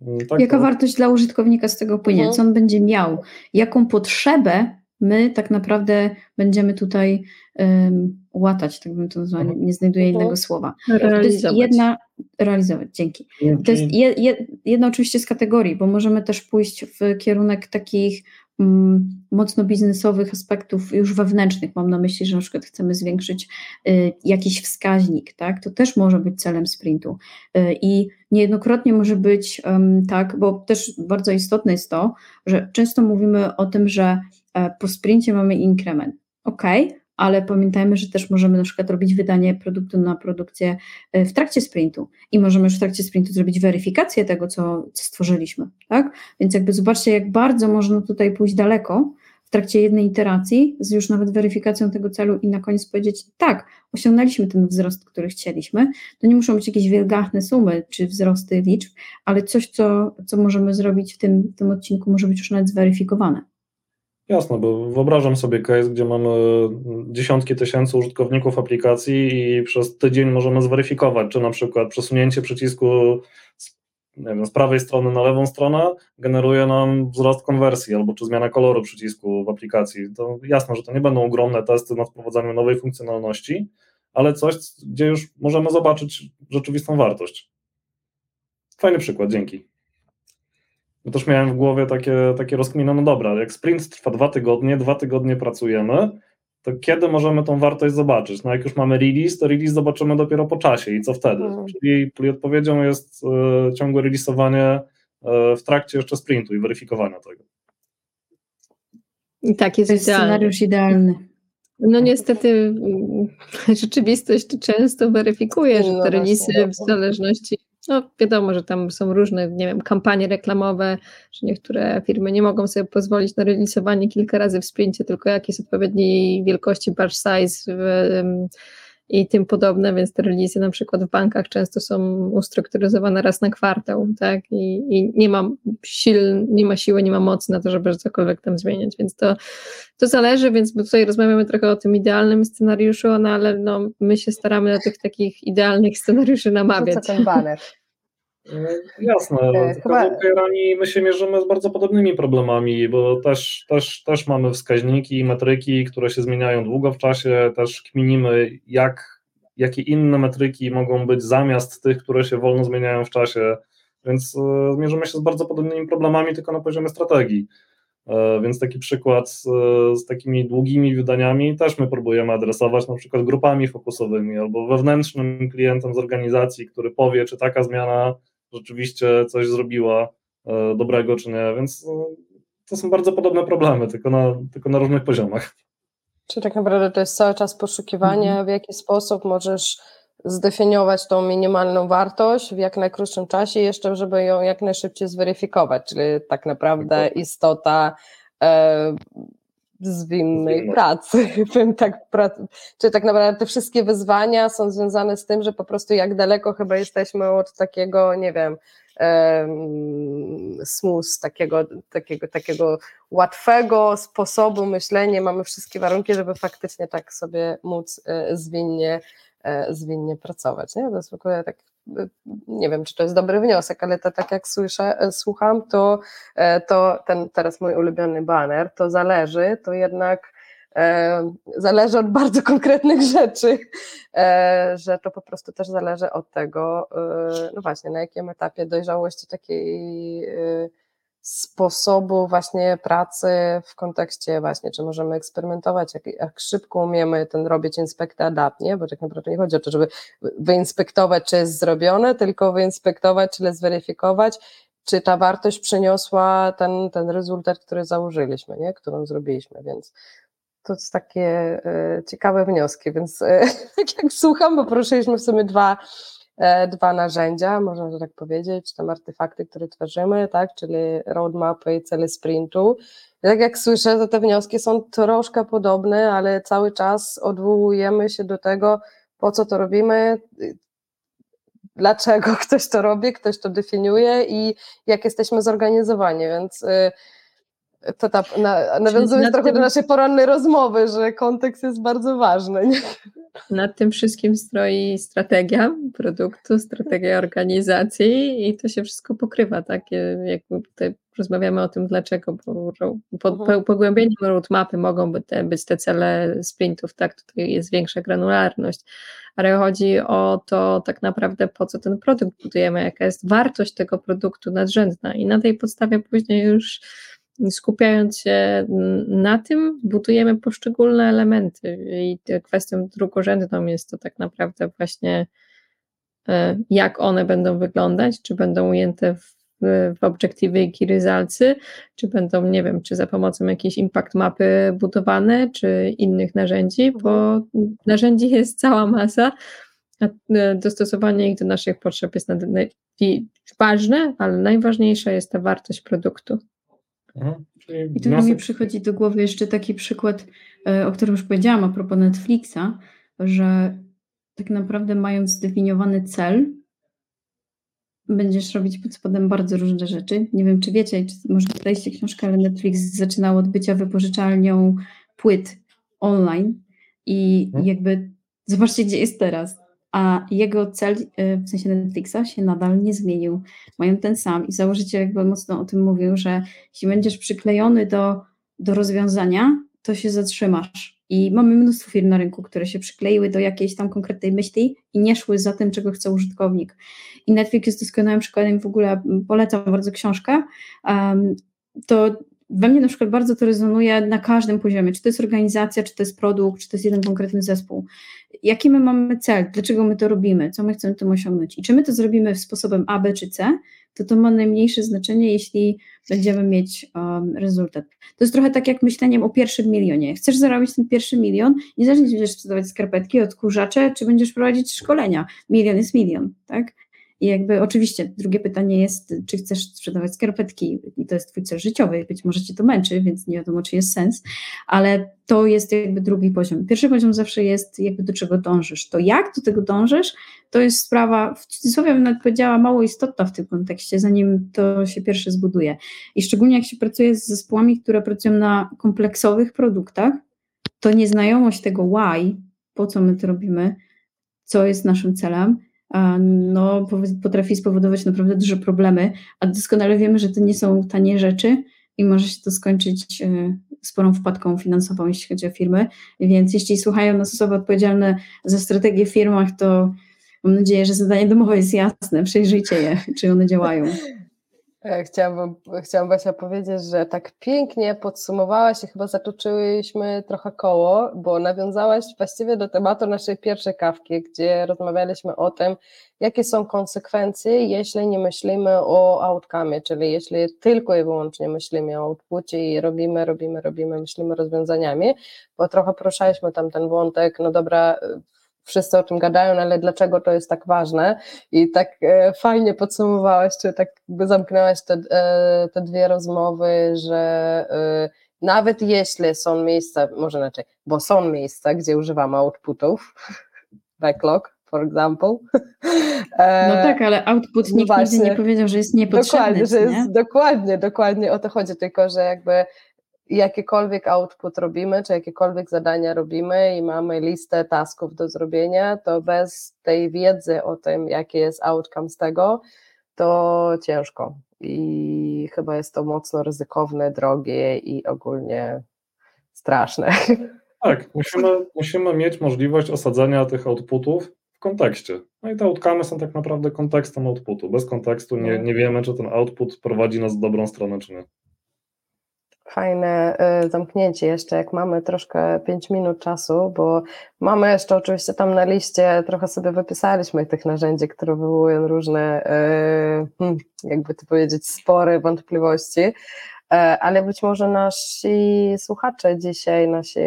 Mm, tak, Jaka wartość dla użytkownika z tego płynie? No. Co on będzie miał? Jaką potrzebę my tak naprawdę będziemy tutaj um, łatać, tak bym to nazwała, nie, nie znajduję no. innego słowa. Realizować. To jest jedna, realizować, dzięki. To jest je, je, jedna oczywiście z kategorii, bo możemy też pójść w kierunek takich mocno biznesowych aspektów już wewnętrznych. Mam na myśli, że na przykład chcemy zwiększyć y, jakiś wskaźnik, tak? To też może być celem sprintu. Y, I niejednokrotnie może być tak, bo też bardzo istotne jest to, że często mówimy o tym, że e, po sprincie mamy inkrement. Ok, ale pamiętajmy, że też możemy na przykład robić wydanie produktu na produkcję e, w trakcie sprintu i możemy już w trakcie sprintu zrobić weryfikację tego, co, stworzyliśmy, tak? Więc jakby zobaczcie, jak bardzo można tutaj pójść daleko w trakcie jednej iteracji z już nawet weryfikacją tego celu i na koniec powiedzieć, tak, osiągnęliśmy ten wzrost, który chcieliśmy. To nie muszą być jakieś wielgachne sumy czy wzrosty liczb, ale coś, co, co możemy zrobić w tym, w tym odcinku, może być już nawet zweryfikowane. Jasne, bo wyobrażam sobie case, gdzie mamy dziesiątki tysięcy użytkowników aplikacji i przez tydzień możemy zweryfikować, czy na przykład przesunięcie przycisku z, wiem, z prawej strony na lewą stronę generuje nam wzrost konwersji, albo czy zmiana koloru przycisku w aplikacji. To jasne, że to nie będą ogromne testy nad wprowadzaniem nowej funkcjonalności, ale coś, gdzie już możemy zobaczyć rzeczywistą wartość. Fajny przykład, dzięki. Bo też miałem w głowie takie, takie rozkminy, no dobra, jak sprint trwa dwa tygodnie, dwa tygodnie pracujemy, to kiedy możemy tą wartość zobaczyć? No jak już mamy release, to release zobaczymy dopiero po czasie i co wtedy? Mhm. Czyli, odpowiedzią jest y, ciągłe releasowanie y, w trakcie jeszcze sprintu i weryfikowania tego. I tak jest, to jest scenariusz idealny. No niestety mm, rzeczywistość często weryfikuje, że no te releasy w zależności no, wiadomo, że tam są różne, nie wiem, kampanie reklamowe, że niektóre firmy nie mogą sobie pozwolić na releasowanie kilka razy w sprincie, tylko jakieś odpowiedniej wielkości batch size i tym podobne, więc te releasy na przykład w bankach często są ustrukturyzowane raz na kwartał, tak, i, i nie ma sił, nie ma siły, nie ma mocy na to, żeby cokolwiek tam zmieniać, więc to, to zależy, więc tutaj rozmawiamy trochę o tym idealnym scenariuszu, no ale no, my się staramy na tych takich idealnych scenariuszy namawiać. Co ten baner? E, jasne, e, Chyba... my się mierzymy z bardzo podobnymi problemami, bo też, też, też mamy wskaźniki i metryki, które się zmieniają długo w czasie, też kminimy, jak, jakie inne metryki mogą być zamiast tych, które się wolno zmieniają w czasie, więc e, mierzymy się z bardzo podobnymi problemami, tylko na poziomie strategii. Więc taki przykład z, z, takimi długimi wydaniami też my próbujemy adresować na przykład grupami fokusowymi albo wewnętrznym klientem z organizacji, który powie, czy taka zmiana rzeczywiście coś zrobiła e, dobrego, czy nie, więc e, to są bardzo podobne problemy, tylko na, tylko na różnych poziomach. Czy tak naprawdę to jest cały czas poszukiwanie, Mhm. w jaki sposób możesz zdefiniować tą minimalną wartość w jak najkrótszym czasie, jeszcze żeby ją jak najszybciej zweryfikować, czyli tak naprawdę istota e, zwinnej pracy. Bym tak, czyli tak naprawdę te wszystkie wyzwania są związane z tym, że po prostu jak daleko chyba jesteśmy od takiego, nie wiem, em, smus, takiego, takiego, takiego łatwego sposobu myślenia, mamy wszystkie warunki, żeby faktycznie tak sobie móc e, zwinnie, e, zwinnie pracować. Nie? To jest w ogóle tak, nie wiem, czy to jest dobry wniosek, ale to tak jak słyszę, e, słucham, to, e, to ten teraz mój ulubiony baner, to zależy, to jednak e, zależy od bardzo konkretnych rzeczy, że to po prostu też zależy od tego, no właśnie, na jakim etapie dojrzałości takiej sposobu właśnie pracy w kontekście właśnie, czy możemy eksperymentować, jak, jak szybko umiemy ten robić inspect adapt, nie? Bo tak naprawdę nie chodzi o to, żeby wyinspektować, czy jest zrobione, tylko wyinspektować, czyli zweryfikować, czy ta wartość przyniosła ten, ten rezultat, który założyliśmy, nie? Którą zrobiliśmy, więc to jest takie e, ciekawe wnioski, więc tak jak słucham, bo poruszyliśmy w sumie dwa, dwa narzędzia, można to tak powiedzieć, tam artefakty, które tworzymy, tak, czyli roadmapy i cele sprintu. Tak jak słyszę, to te wnioski są troszkę podobne, ale cały czas odwołujemy się do tego, po co to robimy, dlaczego ktoś to robi, ktoś to definiuje i jak jesteśmy zorganizowani, więc y, to ta, na, nawiązując trochę do tym- naszej porannej rozmowy, że kontekst jest bardzo ważny. Nie? Nad tym wszystkim stroi strategia produktu, strategia organizacji i to się wszystko pokrywa, tak? Jakby tutaj rozmawiamy o tym, dlaczego, bo po, Mhm. po, pogłębieniem roadmapy mogą być te, być te cele sprintów, tak? Tutaj jest większa granularność, ale chodzi o to tak naprawdę, po co ten produkt budujemy, jaka jest wartość tego produktu nadrzędna i na tej podstawie później już skupiając się na tym, budujemy poszczególne elementy. I kwestią drugorzędną jest to tak naprawdę właśnie e, jak one będą wyglądać, czy będą ujęte w, w obiektywy i resultsy, czy będą, nie wiem, czy za pomocą jakiejś impact mapy budowane, czy innych narzędzi, bo narzędzi jest cała masa, a e, dostosowanie ich do naszych potrzeb jest ważne, ale najważniejsza jest ta wartość produktu. Mhm. I tu mi przychodzi do głowy jeszcze taki przykład, e, o którym już powiedziałam a propos Netflixa, że tak naprawdę mając zdefiniowany cel, będziesz robić pod spodem bardzo różne rzeczy. Nie wiem, czy wiecie, czy może czytaliście książkę, ale Netflix zaczynał od bycia wypożyczalnią płyt online i Mhm. jakby zobaczcie, gdzie jest teraz. A jego cel, e, w sensie Netflixa, się nadal nie zmienił. Mają ten sam i założyciel jakby mocno o tym mówił, że jeśli będziesz przyklejony do, do rozwiązania, to się zatrzymasz. I mamy mnóstwo firm na rynku, które się przykleiły do jakiejś tam konkretnej myśli i nie szły za tym, czego chce użytkownik. I Netflix jest doskonałym przykładem, w ogóle polecam bardzo książkę. Um, to we mnie na przykład bardzo to rezonuje na każdym poziomie, czy to jest organizacja, czy to jest produkt, czy to jest jeden konkretny zespół. Jaki my mamy cel, dlaczego my to robimy, co my chcemy tym osiągnąć i czy my to zrobimy sposobem A, B czy C, to to ma najmniejsze znaczenie, jeśli będziemy mieć um, rezultat. To jest trochę tak jak myśleniem o pierwszym milionie. Chcesz zarobić ten pierwszy milion, niezależnie czy będziesz sprzedawać skarpetki, odkurzacze, czy będziesz prowadzić szkolenia. Milion jest milion, tak? I jakby oczywiście drugie pytanie jest, czy chcesz sprzedawać skarpetki i to jest twój cel życiowy, być może cię to męczy, więc nie wiadomo, czy jest sens, ale to jest jakby drugi poziom. Pierwszy poziom zawsze jest jakby do czego dążysz. To jak do tego dążysz, to jest sprawa, w cudzysłowie bym nawet powiedziała, mało istotna w tym kontekście, zanim to się pierwsze zbuduje. I szczególnie jak się pracuje z zespołami, które pracują na kompleksowych produktach, to nieznajomość tego why, po co my to robimy, co jest naszym celem, no, potrafi spowodować naprawdę duże problemy, a doskonale wiemy, że to nie są tanie rzeczy i może się to skończyć sporą wpadką finansową, jeśli chodzi o firmy. Więc jeśli słuchają nas osoby odpowiedzialne za strategię w firmach, to mam nadzieję, że zadanie domowe jest jasne, przejrzyjcie je, czy one działają. E, chciałabym, chciałam Basia powiedzieć, że tak pięknie podsumowałaś i chyba zatoczyłyśmy trochę koło, bo nawiązałaś właściwie do tematu naszej pierwszej kawki, gdzie rozmawialiśmy o tym, jakie są konsekwencje, jeśli nie myślimy o outcome, czyli jeśli tylko i wyłącznie myślimy o outpucie i robimy, robimy, robimy, myślimy rozwiązaniami, bo trochę poruszaliśmy tam ten wątek, no dobra, wszyscy o tym gadają, ale dlaczego to jest tak ważne? I tak e, fajnie podsumowałaś, czy tak jakby zamknęłaś te, e, te dwie rozmowy, że e, nawet jeśli są miejsca, może inaczej, bo są miejsca, gdzie używamy outputów, backlog, for example. No tak, ale output no nikt właśnie, nigdy nie powiedział, że jest niepotrzebny. Dokładnie, że jest, dokładnie, dokładnie o to chodzi, tylko że jakby jakikolwiek output robimy, czy jakiekolwiek zadania robimy i mamy listę tasków do zrobienia, to bez tej wiedzy o tym, jaki jest outcome z tego, to ciężko. I chyba jest to mocno ryzykowne, drogie i ogólnie straszne. Tak, musimy, musimy mieć możliwość osadzenia tych outputów w kontekście. No i te outcome są tak naprawdę kontekstem outputu. Bez kontekstu nie, no. nie wiemy, czy ten output prowadzi nas w dobrą stronę, czy nie fajne y, zamknięcie jeszcze, jak mamy troszkę 5 minut czasu, bo mamy jeszcze oczywiście tam na liście, trochę sobie wypisaliśmy tych narzędzi, które wywołują różne, y, hmm, jakby to powiedzieć, spory, wątpliwości, y, ale być może nasi słuchacze dzisiaj, nasi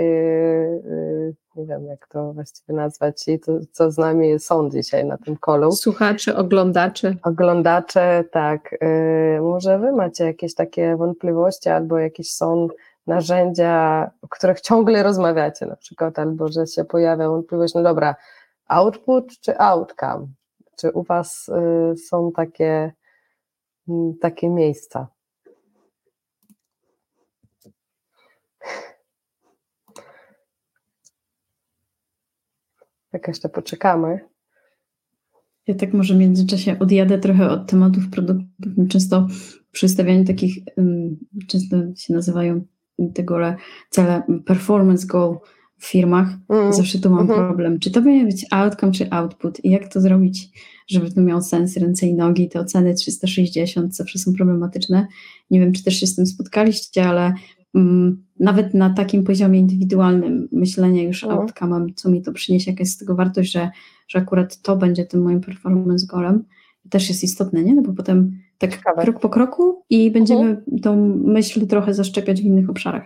nie wiem jak to właściwie nazwać, i to, co z nami są dzisiaj na tym kolu. Słuchacze, oglądacze. Oglądacze, tak. Yy, może wy macie jakieś takie wątpliwości albo jakieś są narzędzia, o których ciągle rozmawiacie na przykład, albo że się pojawia wątpliwość, no dobra, output czy outcome? Czy u was y, są takie, y, takie miejsca? Jak jeszcze poczekamy. Ja tak może w międzyczasie odjadę trochę od tematów produktów. Często przy stawianiu takich, często się nazywają tego cele performance goal w firmach. Mm. Zawsze tu mam mm -hmm. problem. Czy to powinien być outcome, czy output? I jak to zrobić, żeby to miało sens, ręce i nogi? Te oceny 360 zawsze są problematyczne. Nie wiem, czy też się z tym spotkaliście, ale nawet na takim poziomie indywidualnym myślenia już o outcome, co mi to przyniesie, jaka jest z tego wartość, że, że akurat to będzie tym moim performance goalem, też jest istotne, nie? No bo potem tak Ciekawe. krok po kroku i będziemy mhm. tą myśl trochę zaszczepiać w innych obszarach.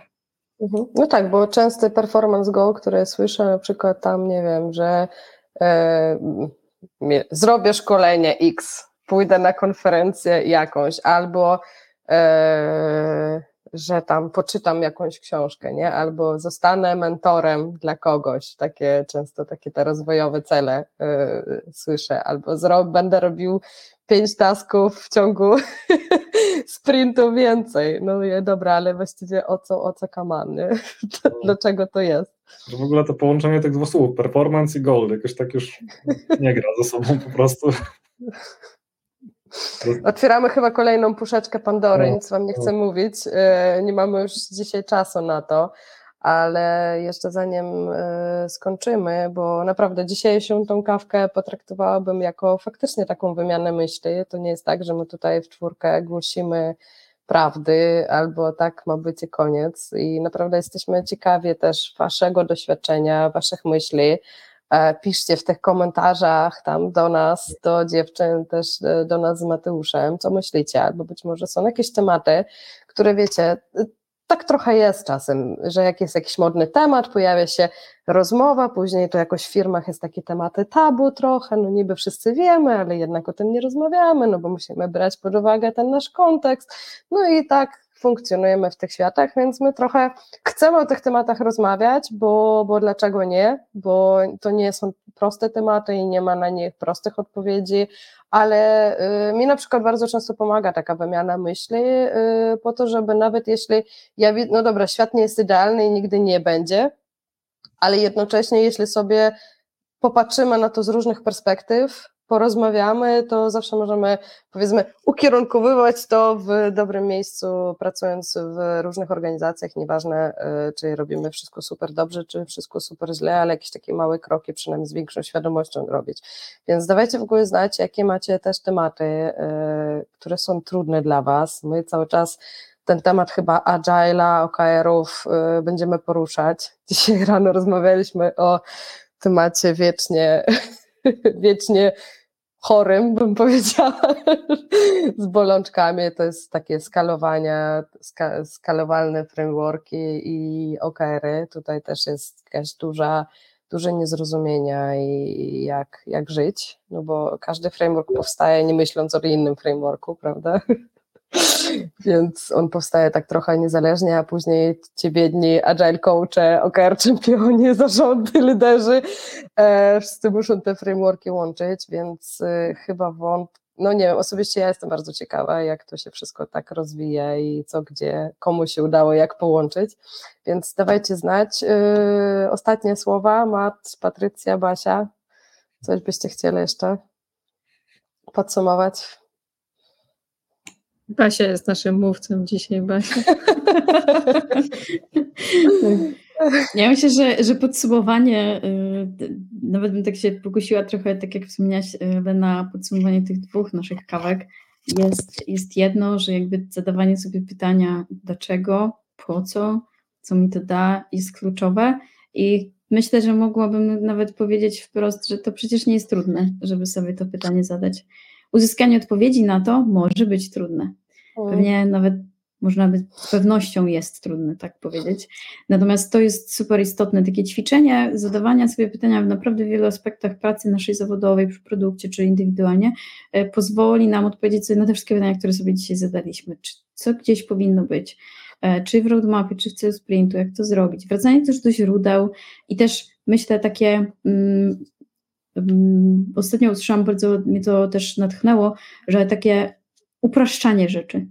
Mhm. No tak, bo częsty performance goal, który słyszę na przykład tam, nie wiem, że e, zrobię szkolenie X, pójdę na konferencję jakąś, albo e, że tam poczytam jakąś książkę, nie? Albo zostanę mentorem dla kogoś, takie często takie te rozwojowe cele yy, słyszę, albo zro będę robił pięć tasków w ciągu sprintu więcej. No je, dobra, ale właściwie o co, o co kamany? Dlaczego to jest? w ogóle to połączenie tych dwóch słów, performance i goal, jakoś tak już nie gra ze sobą po prostu. Otwieramy chyba kolejną puszeczkę Pandory, nic Wam nie chcę mówić. E, nie mamy już dzisiaj czasu na to, ale jeszcze zanim e, skończymy, bo naprawdę dzisiejszą tą kawkę potraktowałabym jako faktycznie taką wymianę myśli. To nie jest tak, że my tutaj w czwórkę głosimy prawdy, albo tak ma być i koniec. I naprawdę jesteśmy ciekawi też Waszego doświadczenia, Waszych myśli. E, piszcie w tych komentarzach tam do nas, do dziewczyn, też e, do nas z Mateuszem, co myślicie, albo być może są jakieś tematy, które wiecie, tak trochę jest czasem, że jak jest jakiś modny temat, pojawia się rozmowa, później to jakoś w firmach jest takie tematy tabu trochę, no niby wszyscy wiemy, ale jednak o tym nie rozmawiamy, no bo musimy brać pod uwagę ten nasz kontekst, no i tak funkcjonujemy w tych światach, więc my trochę chcemy o tych tematach rozmawiać, bo, bo dlaczego nie? Bo to nie są proste tematy i nie ma na nich prostych odpowiedzi, ale y, mi na przykład bardzo często pomaga taka wymiana myśli, y, po to, żeby nawet jeśli ja, no dobra, świat nie jest idealny i nigdy nie będzie, ale jednocześnie jeśli sobie popatrzymy na to z różnych perspektyw, porozmawiamy, to zawsze możemy, powiedzmy, ukierunkowywać to w dobrym miejscu, pracując w różnych organizacjach, nieważne, y, czy robimy wszystko super dobrze, czy wszystko super źle, ale jakieś takie małe kroki, przynajmniej z większą świadomością robić. Więc dawajcie w ogóle znać, jakie macie też tematy, y, które są trudne dla Was. My cały czas ten temat chyba Agile'a, OKR-ów y, będziemy poruszać. Dzisiaj rano rozmawialiśmy o temacie wiecznie, wiecznie chorym, bym powiedziała, z bolączkami. To jest takie skalowania, ska, skalowalne frameworki i OKR-y. Tutaj też jest jakaś duża, duże niezrozumienia i jak, jak żyć, no bo każdy framework powstaje nie myśląc o innym frameworku, prawda? Więc on powstaje tak trochę niezależnie, a później ci biedni agile coache, OKR czempionie, zarządy, liderzy, e, wszyscy muszą te frameworki łączyć, więc e, chyba wąt, no nie wiem, osobiście ja jestem bardzo ciekawa, jak to się wszystko tak rozwija i co, gdzie, komu się udało, jak połączyć, więc dawajcie znać. E, ostatnie słowa, Mat, Patrycja, Basia, coś byście chcieli jeszcze podsumować? Basia jest naszym mówcą dzisiaj, Basia. Ja myślę, że, że podsumowanie, y, nawet bym tak się pokusiła trochę, tak jak wspomniałaś, y, na podsumowanie tych dwóch naszych kawek, jest, jest jedno, że jakby zadawanie sobie pytania dlaczego, po co, co mi to da, jest kluczowe. I myślę, że mogłabym nawet powiedzieć wprost, że to przecież nie jest trudne, żeby sobie to pytanie zadać uzyskanie odpowiedzi na to może być trudne. Pewnie nawet można by z pewnością jest trudne, tak powiedzieć. Natomiast to jest super istotne, takie ćwiczenie zadawania sobie pytania w naprawdę wielu aspektach pracy naszej zawodowej, przy produkcie czy indywidualnie, e, pozwoli nam odpowiedzieć sobie na te wszystkie pytania, które sobie dzisiaj zadaliśmy. Czy co gdzieś powinno być? E, czy w roadmapie, czy w celu sprintu, jak to zrobić? Wracanie też do źródeł i też myślę takie mm, Ostatnio usłyszałam, bardzo mnie to też natchnęło, że takie upraszczanie rzeczy,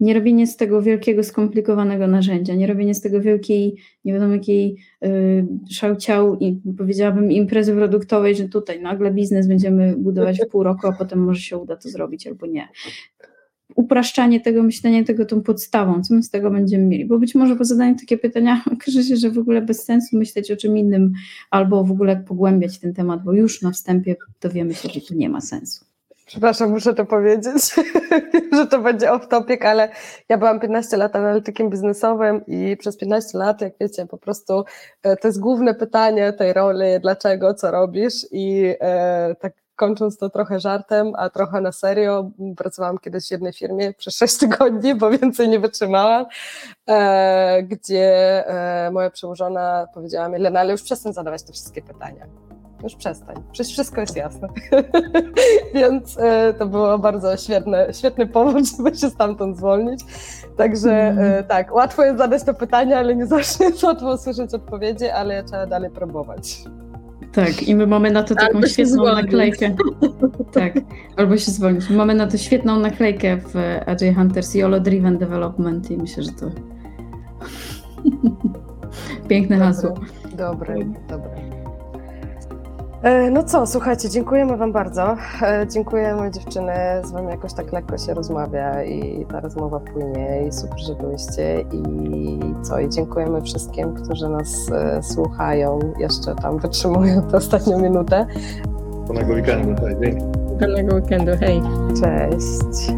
nie robienie z tego wielkiego, skomplikowanego narzędzia, nie robienie z tego wielkiej, nie wiadomo jakiej yy, szałciał i powiedziałabym imprezy produktowej, że tutaj nagle biznes będziemy budować w pół roku, a potem może się uda to zrobić albo nie upraszczanie tego, myślenie tego tą podstawą, co my z tego będziemy mieli, bo być może po zadaniu takie pytania okaże się, że w ogóle bez sensu myśleć o czym innym, albo w ogóle pogłębiać ten temat, bo już na wstępie dowiemy się, że tu nie ma sensu. Przepraszam, muszę to powiedzieć, że to będzie off topic, ale ja byłam 15 lat analitykiem biznesowym i przez 15 lat, jak wiecie, po prostu e, to jest główne pytanie tej roli, dlaczego, co robisz i e, tak kończąc to trochę żartem, a trochę na serio, pracowałam kiedyś w jednej firmie przez 6 tygodni, bo więcej nie wytrzymałam, e, gdzie e, moja przełożona powiedziała mi, Lena, ale już przestań zadawać te wszystkie pytania. Już przestań, przecież wszystko jest jasne. Więc e, to było bardzo świetne, świetny powód, żeby się stamtąd zwolnić. Także mm. tak, łatwo jest zadać to pytanie, ale nie zawsze jest łatwo usłyszeć odpowiedzi, ale trzeba dalej próbować. Tak, i my mamy na to taką albo świetną naklejkę. tak, albo się zwolnić. Mamy na to świetną naklejkę w Agile Hunters YOLO Driven Development i myślę, że to piękne hasło. Dobre, dobre. E, no co, słuchajcie, dziękujemy Wam bardzo. E, dziękujemy dziewczyny, z Wami jakoś tak lekko się rozmawia i ta rozmowa płynie i super, że byliście i co, i dziękujemy wszystkim, którzy nas e, słuchają, jeszcze tam wytrzymują tę ostatnią minutę. Udanego weekendu, hej, dzięki. Udanego weekendu, hej. Cześć.